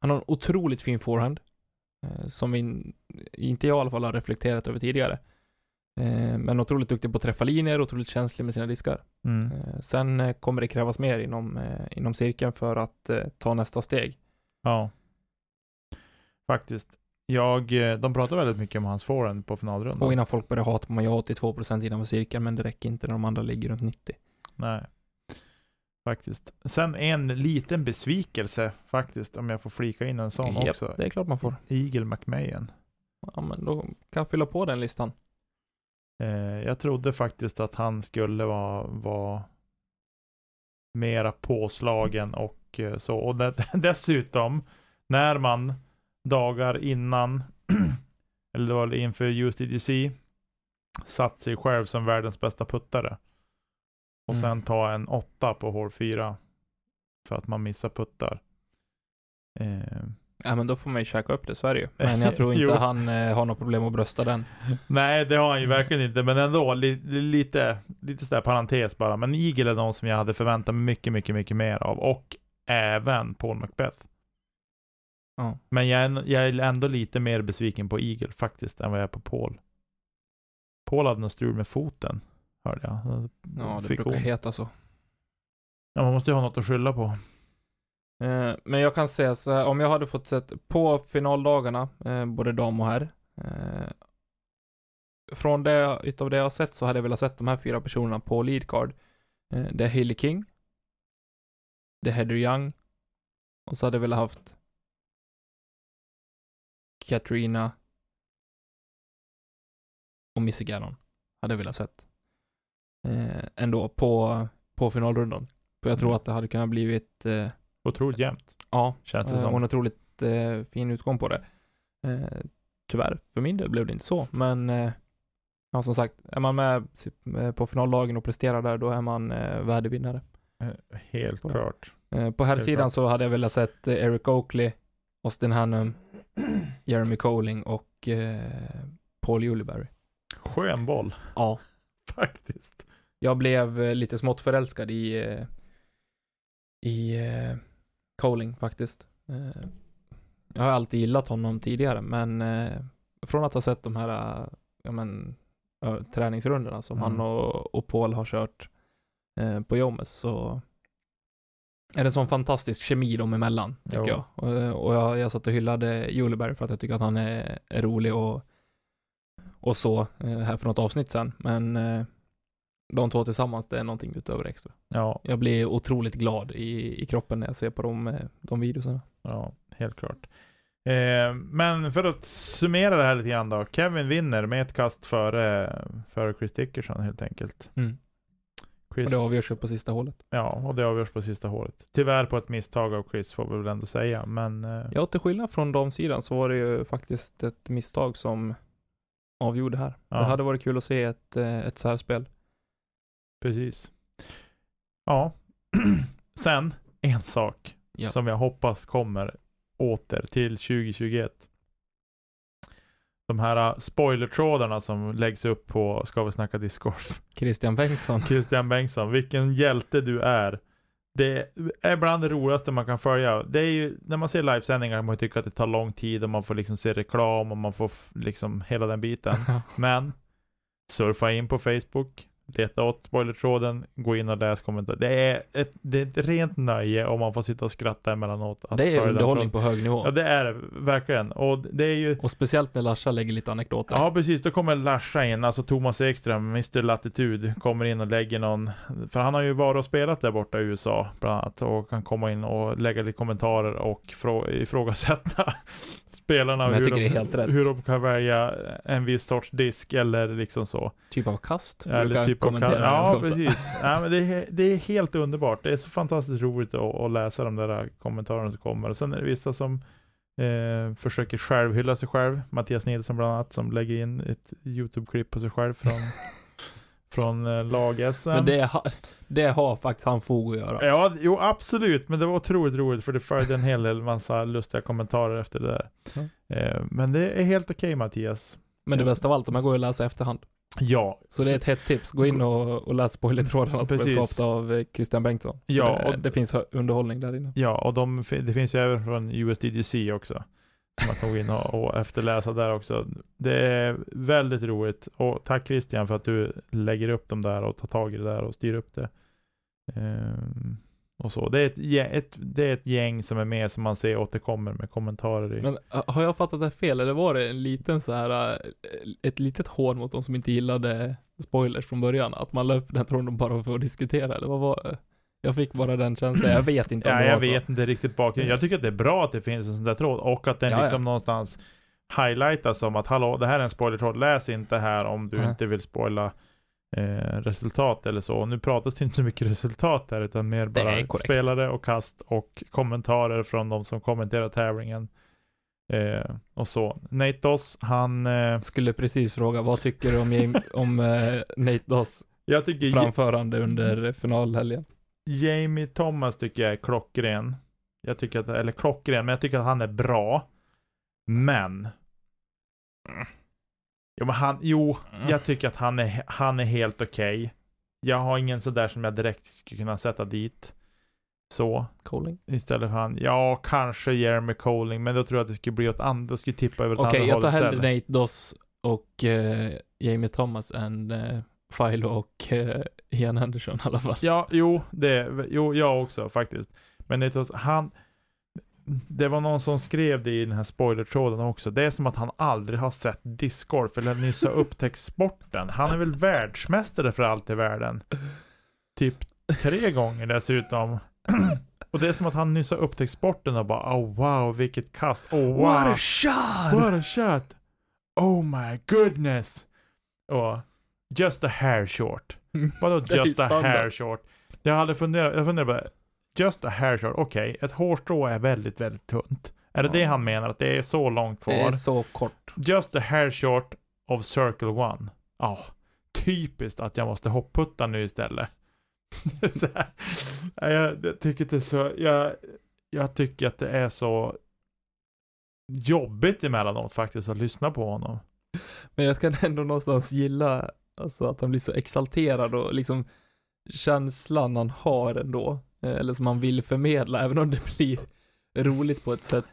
han har en otroligt fin forehand. Eh, som vi, in- inte jag i alla fall har reflekterat över tidigare. Eh, men otroligt duktig på att träffa linjer, otroligt känslig med sina diskar. Mm. Eh, sen eh, kommer det krävas mer inom, inom cirkeln för att ta nästa steg. Ja. Faktiskt. Jag, de pratar väldigt mycket om hans forehand på finalrundan. Och innan folk börjar hata på mig, jag har 82% innanför cirkeln, men det räcker inte när de andra ligger runt 90. Nej. Faktiskt. Sen en liten besvikelse faktiskt, om jag får flika in en sån Japp, också. Det är klart man får. Eagle McMahon. Ja, men då kan jag fylla på den listan. Eh, jag trodde faktiskt att han skulle vara, vara mera påslagen och eh, så. Och det, dessutom, när man dagar innan, eller det var inför USDGC, satt sig själv som världens bästa puttare. Och Mm. sen ta en åtta på hål 4 för att man missar puttar. Eh, Ja, men då får man ju käka upp det, så är det ju. Men jag tror inte han eh, har något problem att brösta den. Nej, det har han ju verkligen inte, men ändå li, li- lite, lite sådär parentes bara. Men Eagle är de som jag hade förväntat mig mycket, mycket, mycket mer av. Och även Paul Macbeth. Ja. Men jag är, jag är ändå lite mer besviken på Eagle faktiskt, än vad jag är på Paul. Paul hade något strul med foten, hörde jag. Ja, det Fick brukar heta så. Ja, man måste ju ha något att skylla på. Eh, men jag kan säga så här, om jag hade fått sett på finaldagarna, eh, både dam och herr. Eh, från det, utav det jag har sett så hade jag velat sett de här fyra personerna på lead card. Eh, det är Hailey King. Det är Heather Young. Och så hade jag velat haft Katrina och Missy Gannon. Hade jag velat sett. Eh, ändå på, på finalrundan. För jag tror Mm. att det hade kunnat blivit eh, Otroligt jämnt, Ja, känns det eh, och som. en otroligt eh, fin utgång på det. Eh, tyvärr, för min del blev det inte så, men eh, ja, som sagt, är man med eh, på finaldagen och presterar där, då är man eh, värdevinnare. Eh, Helt Ja. klart. På här Helt sidan klart. så hade jag velat sett Eric Oakley, Austin Hannum, Jeremy Colling och Paul Juliberry. Skön boll, Ja. faktiskt. Jag blev lite smått förälskad i, i Colling faktiskt. Eh, jag har alltid gillat honom tidigare, men eh, från att ha sett de här ja, men, träningsrundorna som Mm. han och, och Paul har kört eh, på Jomes så är det en sån fantastisk kemi dem emellan, tycker Jo. jag. Och, och jag, jag satt och hyllade Juleberg för att jag tycker att han är, är rolig och, och så här för något avsnitt sen. Men de två tillsammans, det är någonting utöver extra. Ja, Jag blir otroligt glad i, i kroppen när jag ser på de, eh, de videorna. Ja, helt klart. Eh, men för att summera det här lite grann då. Kevin vinner med ett kast före, före Chris Dickerson helt enkelt. Mm. Chris, Och det avgörs ju på sista hålet. Ja, och det avgörs på sista hålet. Tyvärr på ett misstag av Chris får vi väl ändå säga, men eh, Ja, till skillnad från damsidan så var det ju faktiskt ett misstag som avgjorde här. Ja. Det hade varit kul att se ett, eh, ett särspel. Precis. Ja, sen en sak Ja. som jag hoppas kommer åter till 2021. De här uh, spoilertrådarna som läggs upp på Ska vi snacka discgolf. Christian Bengtsson. Christian Bengtsson, vilken hjälte du är det är bland det roligaste man kan följa. Det är ju, när man ser livesändningar kan man tycka att det tar lång tid och man får liksom se reklam och man får liksom hela den biten. Men surfa in på Facebook, leta åt spoilertråden, gå in och läs kommentarer. Det är ett, det är ett rent nöje om man får sitta och skratta emellanåt. att det är underhållning på hög nivå. Ja det är det, verkligen. Och det är ju Och speciellt när Larsa lägger lite anekdoter. Ja precis, då kommer Larsa in, alltså Thomas Ekström, Mr Latitude, kommer in och lägger någon, för han har ju varit och spelat där borta i USA bland annat, och kan komma in och lägga lite kommentarer och frå- ifrågasätta spelarna, Men jag hur, tycker de, det är helt rätt. hur de kan välja en viss sorts disk eller liksom så. Typ av kast. Eller brukar typ kommentera Ja, precis. Ja, men det, är, det är helt underbart. Det är så fantastiskt roligt att, att läsa de där kommentarerna som kommer. Och sen är det vissa som eh, försöker självhylla sig själv. Mattias Nilsson bland annat, som lägger in ett YouTube-klipp på sig själv från, från eh, lag-SM. Men det, det har faktiskt han fog att göra. Ja, jo absolut, men det var otroligt roligt för det följde en hel del massa lustiga kommentarer efter det där. Ja. Eh, men det är helt okej Mattias. Men det Ja. bästa av allt, de här går ju att läsa efterhand. Ja. Så det är ett hett tips. Gå in och, och läs spoilertrådarna som är skapat av eh, Christian Bengtsson. Ja, och- det finns underhållning där inne. Ja, och de, det finns ju även från USDGC också. Man kan gå in och, och efterläsa där också. Det är väldigt roligt. Och tack Christian för att du lägger upp dem där och tar tag i det där och styr upp det. Ehm, och så. Det är, ett, gäng- ett, det är ett gäng som är med som man ser återkommer med kommentarer i. Men har jag fattat det fel, eller var det en liten så här, äh, ett litet hån mot de som inte gillade spoilers från början? Att man la upp den tråden bara för att diskutera, eller vad var det? Jag fick bara den känslan, jag vet inte om Ja, det var jag så. vet inte riktigt bakgrunden. Jag tycker att det är bra att det finns en sån där tråd och att den Ja, ja. liksom någonstans highlightas som att hallå, det här är en spoilertråd, läs inte här om du Nej. inte vill spoila eh, resultat eller så. Och nu pratas det inte så mycket resultat där utan mer bara spelare och kast och kommentarer från de som kommenterar tävlingen. Eh, och så. Nate Doss, han... Eh, Skulle precis fråga, vad tycker du om, om eh, Nate Doss jag tycker framförande under finalhelgen? Jamie Thomas tycker jag är klockren. Jag tycker att, eller klockren, men jag tycker att han är bra. Men. Jo, men han, jo, jag tycker att han är, han är helt okej. Jag har ingen sådär som jag direkt skulle kunna sätta dit. Så, Colling? istället för han, ja, kanske Jeremy Colling, men då tror jag att det skulle bli åt andra, då skulle tippa över åt Okej, andra jag tar hållet hellre istället. Nate Doss och eh, Jamie Thomas än eh, Philo och eh, Ian Henderson i alla fall. Ja, jo, det, jo, jag också faktiskt. Men är så- han, det var någon som skrev det i den här spoilertråden också. Det är som att han aldrig har sett discgolf eller nyss har upptäckt sporten. Han är väl världsmästare för allt i världen. Typ tre gånger dessutom. Och det är som att han nyss har upptäckt sporten och bara oh wow vilket kast. Oh wow. shot! What a shot! Oh my goodness! Och just a hair short. Vadå just a hair short? Jag hade funderat, jag funderade bara, just a hair short, okej, ett hårstrå är väldigt, väldigt tunt. Är det Ja. det han menar? Att det är så långt kvar? Det är så kort. Just a hair short of circle one. Ja, typiskt att jag måste hopputta nu istället. jag, jag tycker det är så, jag, jag tycker att det är så jobbigt emellanåt faktiskt att lyssna på honom. Men jag kan ändå någonstans gilla, alltså att han blir så exalterad och liksom känslan han har ändå, eller som han vill förmedla, även om det blir roligt på ett sätt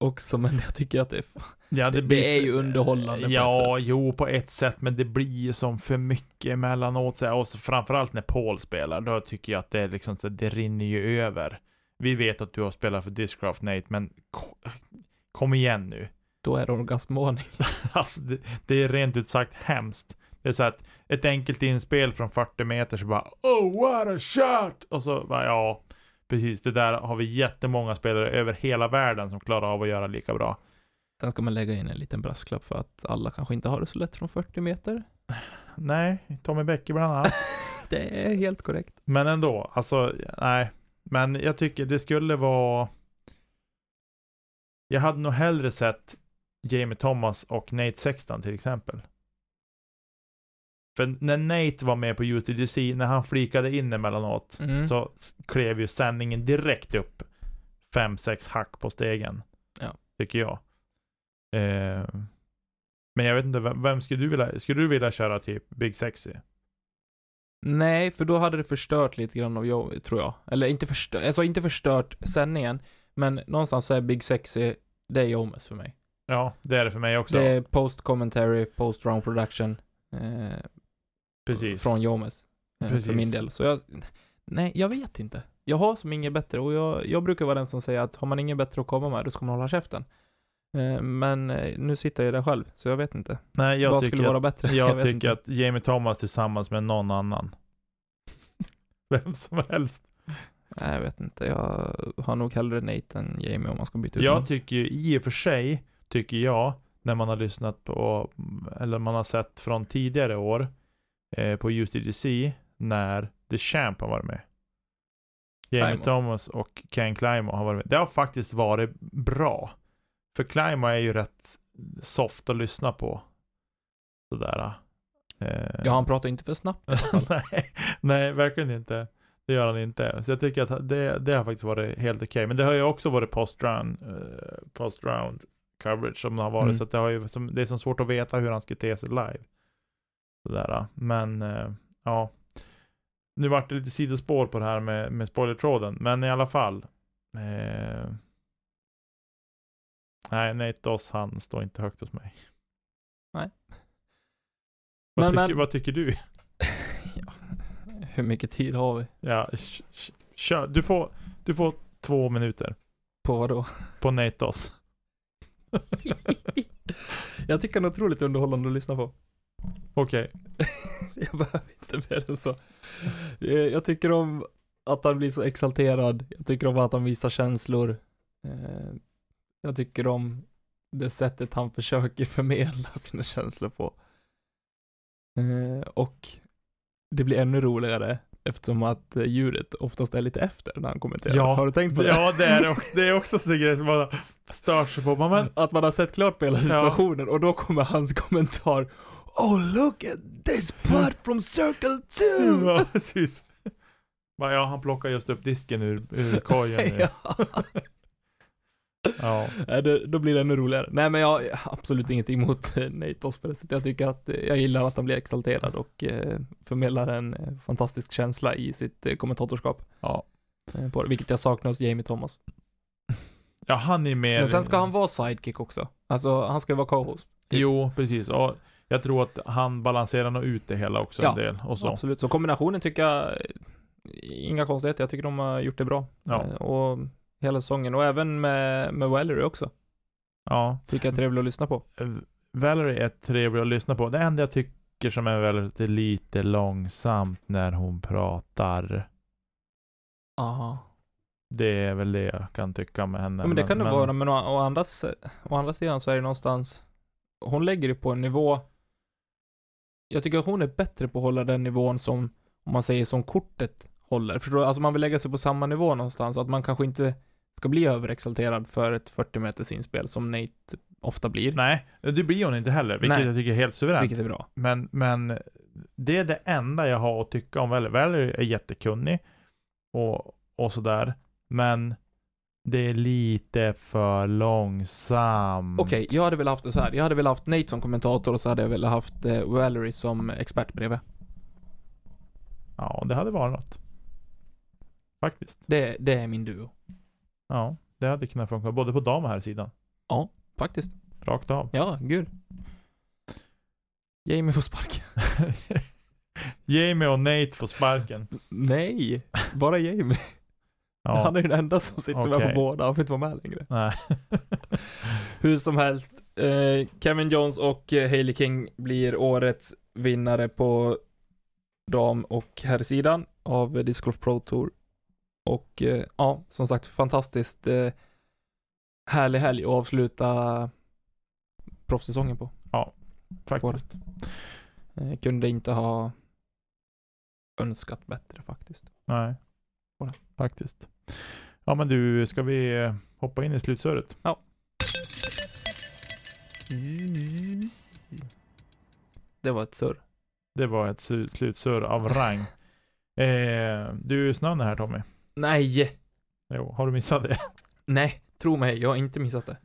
också, men jag tycker att det är, Ja, det, det är ju underhållande på Ja, sätt. jo på ett sätt, men det blir ju som för mycket emellanåt. Så här, och så framförallt när Paul spelar, då tycker jag att det är liksom så det rinner ju över. Vi vet att du har spelat för Discraft Nate, men ko- kom igen nu. Då är det orgasmvarning. Alltså, det, det är rent ut sagt hemskt. Det är så att ett enkelt inspel från 40 meter så bara Oh what a shot! Och så bara ja, precis det där har vi jättemånga spelare över hela världen som klarar av att göra lika bra. Sen ska man lägga in en liten brasklapp för att alla kanske inte har det så lätt från 40 meter. Nej, Tommy Bäcke bland annat. Det är helt korrekt. Men ändå, alltså nej. Men jag tycker det skulle vara Jag hade nog hellre sett Jamie Thomas och Nate Sexton till exempel. För när Nate var med på UTGC, när han flikade in emellanåt, Mm. så klev ju sändningen direkt upp fem sex hack på stegen. Ja. Tycker jag. Eh, men jag vet inte, vem, vem skulle du vilja, skulle du vilja köra typ Big Sexy? Nej, för då hade det förstört lite grann av jag, tror jag. Eller inte förstört, alltså inte förstört sändningen, men någonstans så är Big Sexy, det är Jomes för mig. Ja, det är det för mig också. Det är post commentary, post round production. Eh, Precis. Från Jomes. Eh, Precis. för min del. Så jag, nej, jag vet inte. Jag har som inget bättre och jag, jag brukar vara den som säger att har man inget bättre att komma med, då ska man hålla käften. Eh, men eh, nu sitter jag där själv, så jag vet inte. Nej, jag Vad tycker skulle vara att, bättre? Jag, vet tycker inte. att Jamie Thomas tillsammans med någon annan. Vem som helst. Nej, jag vet inte. Jag har nog hellre Nate än Jamie om man ska byta ut Jag någon. tycker ju i och för sig, tycker jag, när man har lyssnat på, eller man har sett från tidigare år eh, på UTGC, när The Champ har varit med. Jamie. Thomas och Ken Climo har varit med. Det har faktiskt varit bra. För Climo är ju rätt soft att lyssna på. Sådär. Eh, Ja, han pratar inte för snabbt. nej, nej, verkligen inte. Det gör han inte. Så jag tycker att det, det har faktiskt varit helt okej. Men det har ju också varit post-round, eh, post-round coverage som har varit. Mm. Så det, har ju, som, det är så svårt att veta hur han ska te sig live. Sådär. Men eh, ja. Nu vart det lite sidospår på det här med, med spoilertråden. Men i alla fall. Eh, nej, Nate Doss han står inte högt hos mig. Nej. Vad, Men- tycker, men- vad tycker du? ja. Hur mycket tid har vi? Ja, kör. Du får, du får två minuter På vad då? på Natos. jag tycker han är otroligt underhållande att lyssna på. Okej. jag behöver inte mer än så. Eh, Jag tycker om att han blir så exalterad. Jag tycker om att han visar känslor. Eh, Jag tycker om det sättet han försöker förmedla sina känslor på. Eh, Och det blir ännu roligare eftersom att ljudet oftast är lite efter när han kommenterar. Ja. Har du tänkt på det? Ja, det är också. Det är också så grej som man stör sig på. Men, Att man har sett klart på hela Ja. situationen och då kommer hans kommentar Oh look at this part from circle 2! ja, precis. Ja, han plockar just upp disken ur, ur korgen. nu. ja. ja. Det, då blir det ännu roligare. Nej men jag har absolut ingenting emot eh, Nate Osper, så jag tycker att eh, jag gillar att han blir exalterad och eh, förmedlar en fantastisk känsla i sitt kommentatorskap. Ja. På det, vilket jag saknar hos Jamie Thomas. ja, han är mer... Men sen ska han vara sidekick också. Alltså, han ska ju vara co-host. Typ. Jo, precis. Och jag tror att han balanserar nog ut det hela också Ja, en del. Och så. Absolut, så kombinationen tycker jag, eh, inga konstigheter, jag tycker de har gjort det bra. Ja. Eh, Och hela säsongen, och även med, med Valerie också. Ja. Tycker jag är trevligt att lyssna på. Eh, Valerie är trevlig att lyssna på. Det enda jag tycker som är väldigt lite långsamt när hon pratar. Ja. Det är väl det jag kan tycka med henne. Ja, men det kan det vara, men å, å, andra, å andra sidan så är det någonstans, hon lägger det på en nivå, jag tycker hon är bättre på att hålla den nivån som, om man säger som kortet håller. Förstår du? Alltså man vill lägga sig på samma nivå någonstans, att man kanske inte ska bli överexalterad för ett 40 meters inspel som Nate ofta blir. Nej, det blir hon inte heller. Vilket Nej. jag tycker är helt suveränt. Vilket är bra. Men, men det är det enda jag har att tycka om Valerie. Valerie är jättekunnig och, och sådär. Men det är lite för långsamt. Okej, jag hade velat haft det så här. Jag hade velat haft Nate som kommentator och så hade jag velat haft eh, Valerie som expert bredvid. Ja, det hade varit något. Faktiskt. Det, det är min duo. Ja, det hade kunnat funka både på dam och här sidan. Faktiskt. Rakt av. Ja, gud. Jamie får sparken. Jamie och Nate får sparken. Nej, bara Jamie. Ja. Han är den enda som sitter med Okej. på båda, han får inte vara med längre. Nej. Hur som helst, eh, Kevin Jones och eh, Hailey King blir årets vinnare på dam och herrsidan av Disc Golf Pro Tour. Och eh, ja, som sagt, fantastiskt eh, härlig helg att avsluta proffssäsongen på. Faktiskt. Eh, kunde inte ha önskat bättre faktiskt. Nej. Bara. Faktiskt. Ja men du, ska vi eh, hoppa in i slutsöret? Det var ett surr. Det var ett su- slutsör av rang. eh, du, snön är här Tommy. Nej! Jo, har du missat det? Nej, tro mig, jag har inte missat det.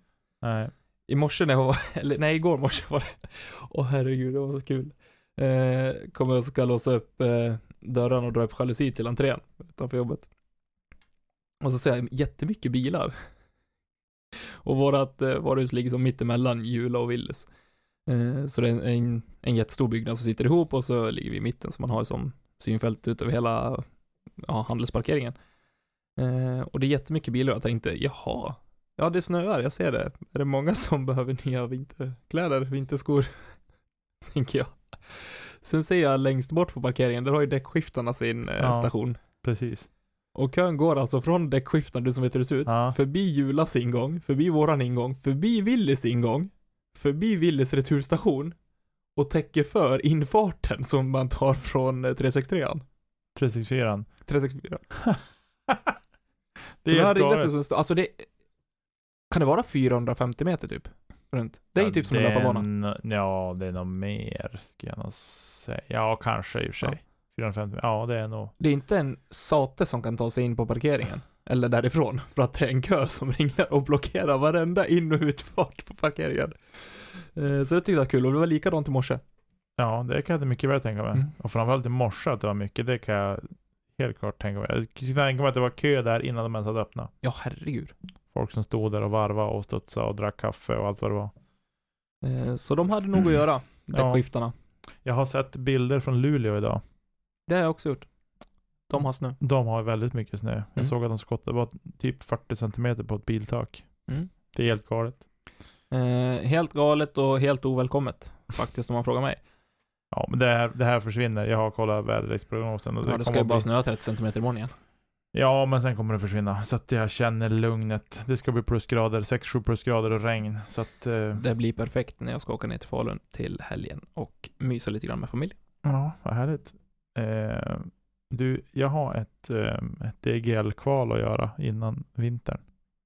Nej. I morse när jag var, eller nej igår morse var det. Åh herregud, det var så kul. Eh, kommer jag ska låsa upp eh, dörrarna och drar upp jalusi till entrén utanför jobbet. Och så ser jag jättemycket bilar. Och vårat eh, varuhus ligger som mittemellan Jula och Willys. Eh, så det är en, en jättestor byggnad som sitter ihop och så ligger vi i mitten som man har som synfält ut över hela ja, handelsparkeringen. Eh, och det är jättemycket bilar och jag tänkte, jaha, ja det snöar, jag ser det. Är det många som behöver nya vinterkläder, vinterskor? Tänker jag. Sen ser jag längst bort på parkeringen, där har ju däckskiftarna sin eh, Ja. station. Precis. Och kön går alltså från däckskiftarna, du som vet hur det ser ut, Ja. förbi Julas ingång, förbi våran ingång, förbi Willys ingång, förbi Willys returstation och täcker för infarten som man tar från eh, 363an. 364. 364. Det är helt galet. alltså det, kan det vara 450 meter typ? Runt. Det är ju Ja, typ som en löparbana. Ja, det är nog mer, ska jag nog säga. Ja, kanske i och för sig. 450, ja det är nog. Det är inte en sate som kan ta sig in på parkeringen. Eller därifrån. För att det är en kö som ringer och blockerar varenda in och utfart på parkeringen. Eh, Så det tyckte jag var kul och det var likadant i morse. Ja, det kan jag mycket väl tänka mig. Mm. Och framförallt i morse att det var mycket, det kan jag helt klart tänka mig. Jag kan tänka mig att det var kö där innan de ens hade öppnat. Ja, herregud. Folk som stod där och varvade och studsade och drack kaffe och allt vad det var. Eh, Så de hade nog att göra, däckskiftarna. Jag har sett bilder från Luleå idag. Det har jag också gjort. De har snö. De har väldigt mycket snö. Jag Mm. såg att de skottade bara typ 40 centimeter på ett biltak. Mm. Det är helt galet. Eh, helt galet och helt ovälkommet, faktiskt om man frågar mig. Ja, men det här, det här försvinner. Jag har kollat väderleksprognosen. Och Ja, det ska ju bara bli- snöa 30 cm imorgon igen. Ja, men sen kommer det försvinna. Så att jag känner lugnet. Det ska bli plusgrader, 6-7 plusgrader och regn. Så att, eh, Det blir perfekt när jag ska åka ner till Falun till helgen och mysa lite grann med familjen. ja, vad härligt. Eh, du, jag har ett, eh, ett DGL-kval att göra innan vintern.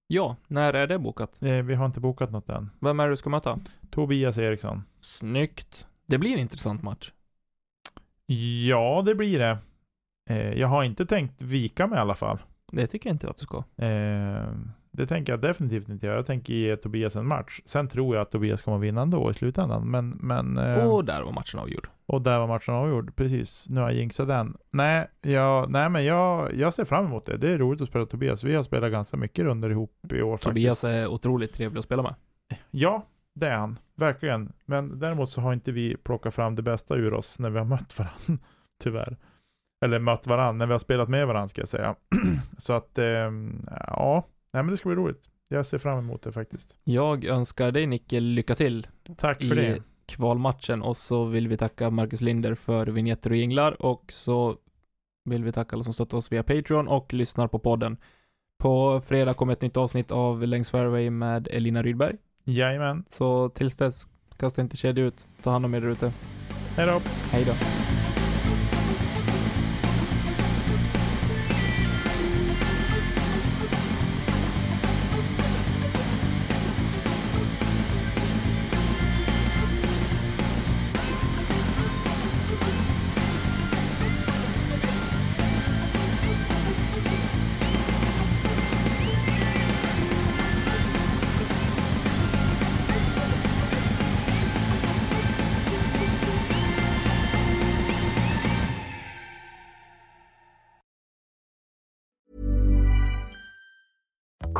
Ja, när är det bokat? Eh, vi har inte bokat något än. Vem är det du ska möta? Tobias Eriksson. Snyggt. Det blir en intressant match. Ja, det blir det. Eh, jag har inte tänkt vika mig i alla fall. Det tycker jag inte att du ska. Eh, det tänker jag definitivt inte göra. Jag tänker ge Tobias en match. Sen tror jag att Tobias kommer vinna ändå i slutändan. Men, men eh, Och där var matchen avgjord. och där var matchen avgjord. Precis. Nu har jag jinxat den. Nej, jag, nej men jag, jag ser fram emot det. Det är roligt att spela Tobias. Vi har spelat ganska mycket runder ihop i år Tobias faktiskt. är otroligt trevlig att spela med. Ja, det är han. Verkligen. Men däremot så har inte vi plockat fram det bästa ur oss när vi har mött varandra. Tyvärr. Eller mött varandra, när vi har spelat med varandra ska jag säga. så att, ehm, ja. Nej men det ska bli roligt. Jag ser fram emot det faktiskt. Jag önskar dig Nicke lycka till Tack för i det. kvalmatchen och så vill vi tacka Marcus Linder för vignetter och jinglar och så vill vi tacka alla som stöttar oss via Patreon och lyssnar på podden. På fredag kommer ett nytt avsnitt av Längs Fairway med Elina Rydberg. Jajamän. Så tills dess, kasta inte kedja ut. Ta hand om er där ute. Hej då. Hej då.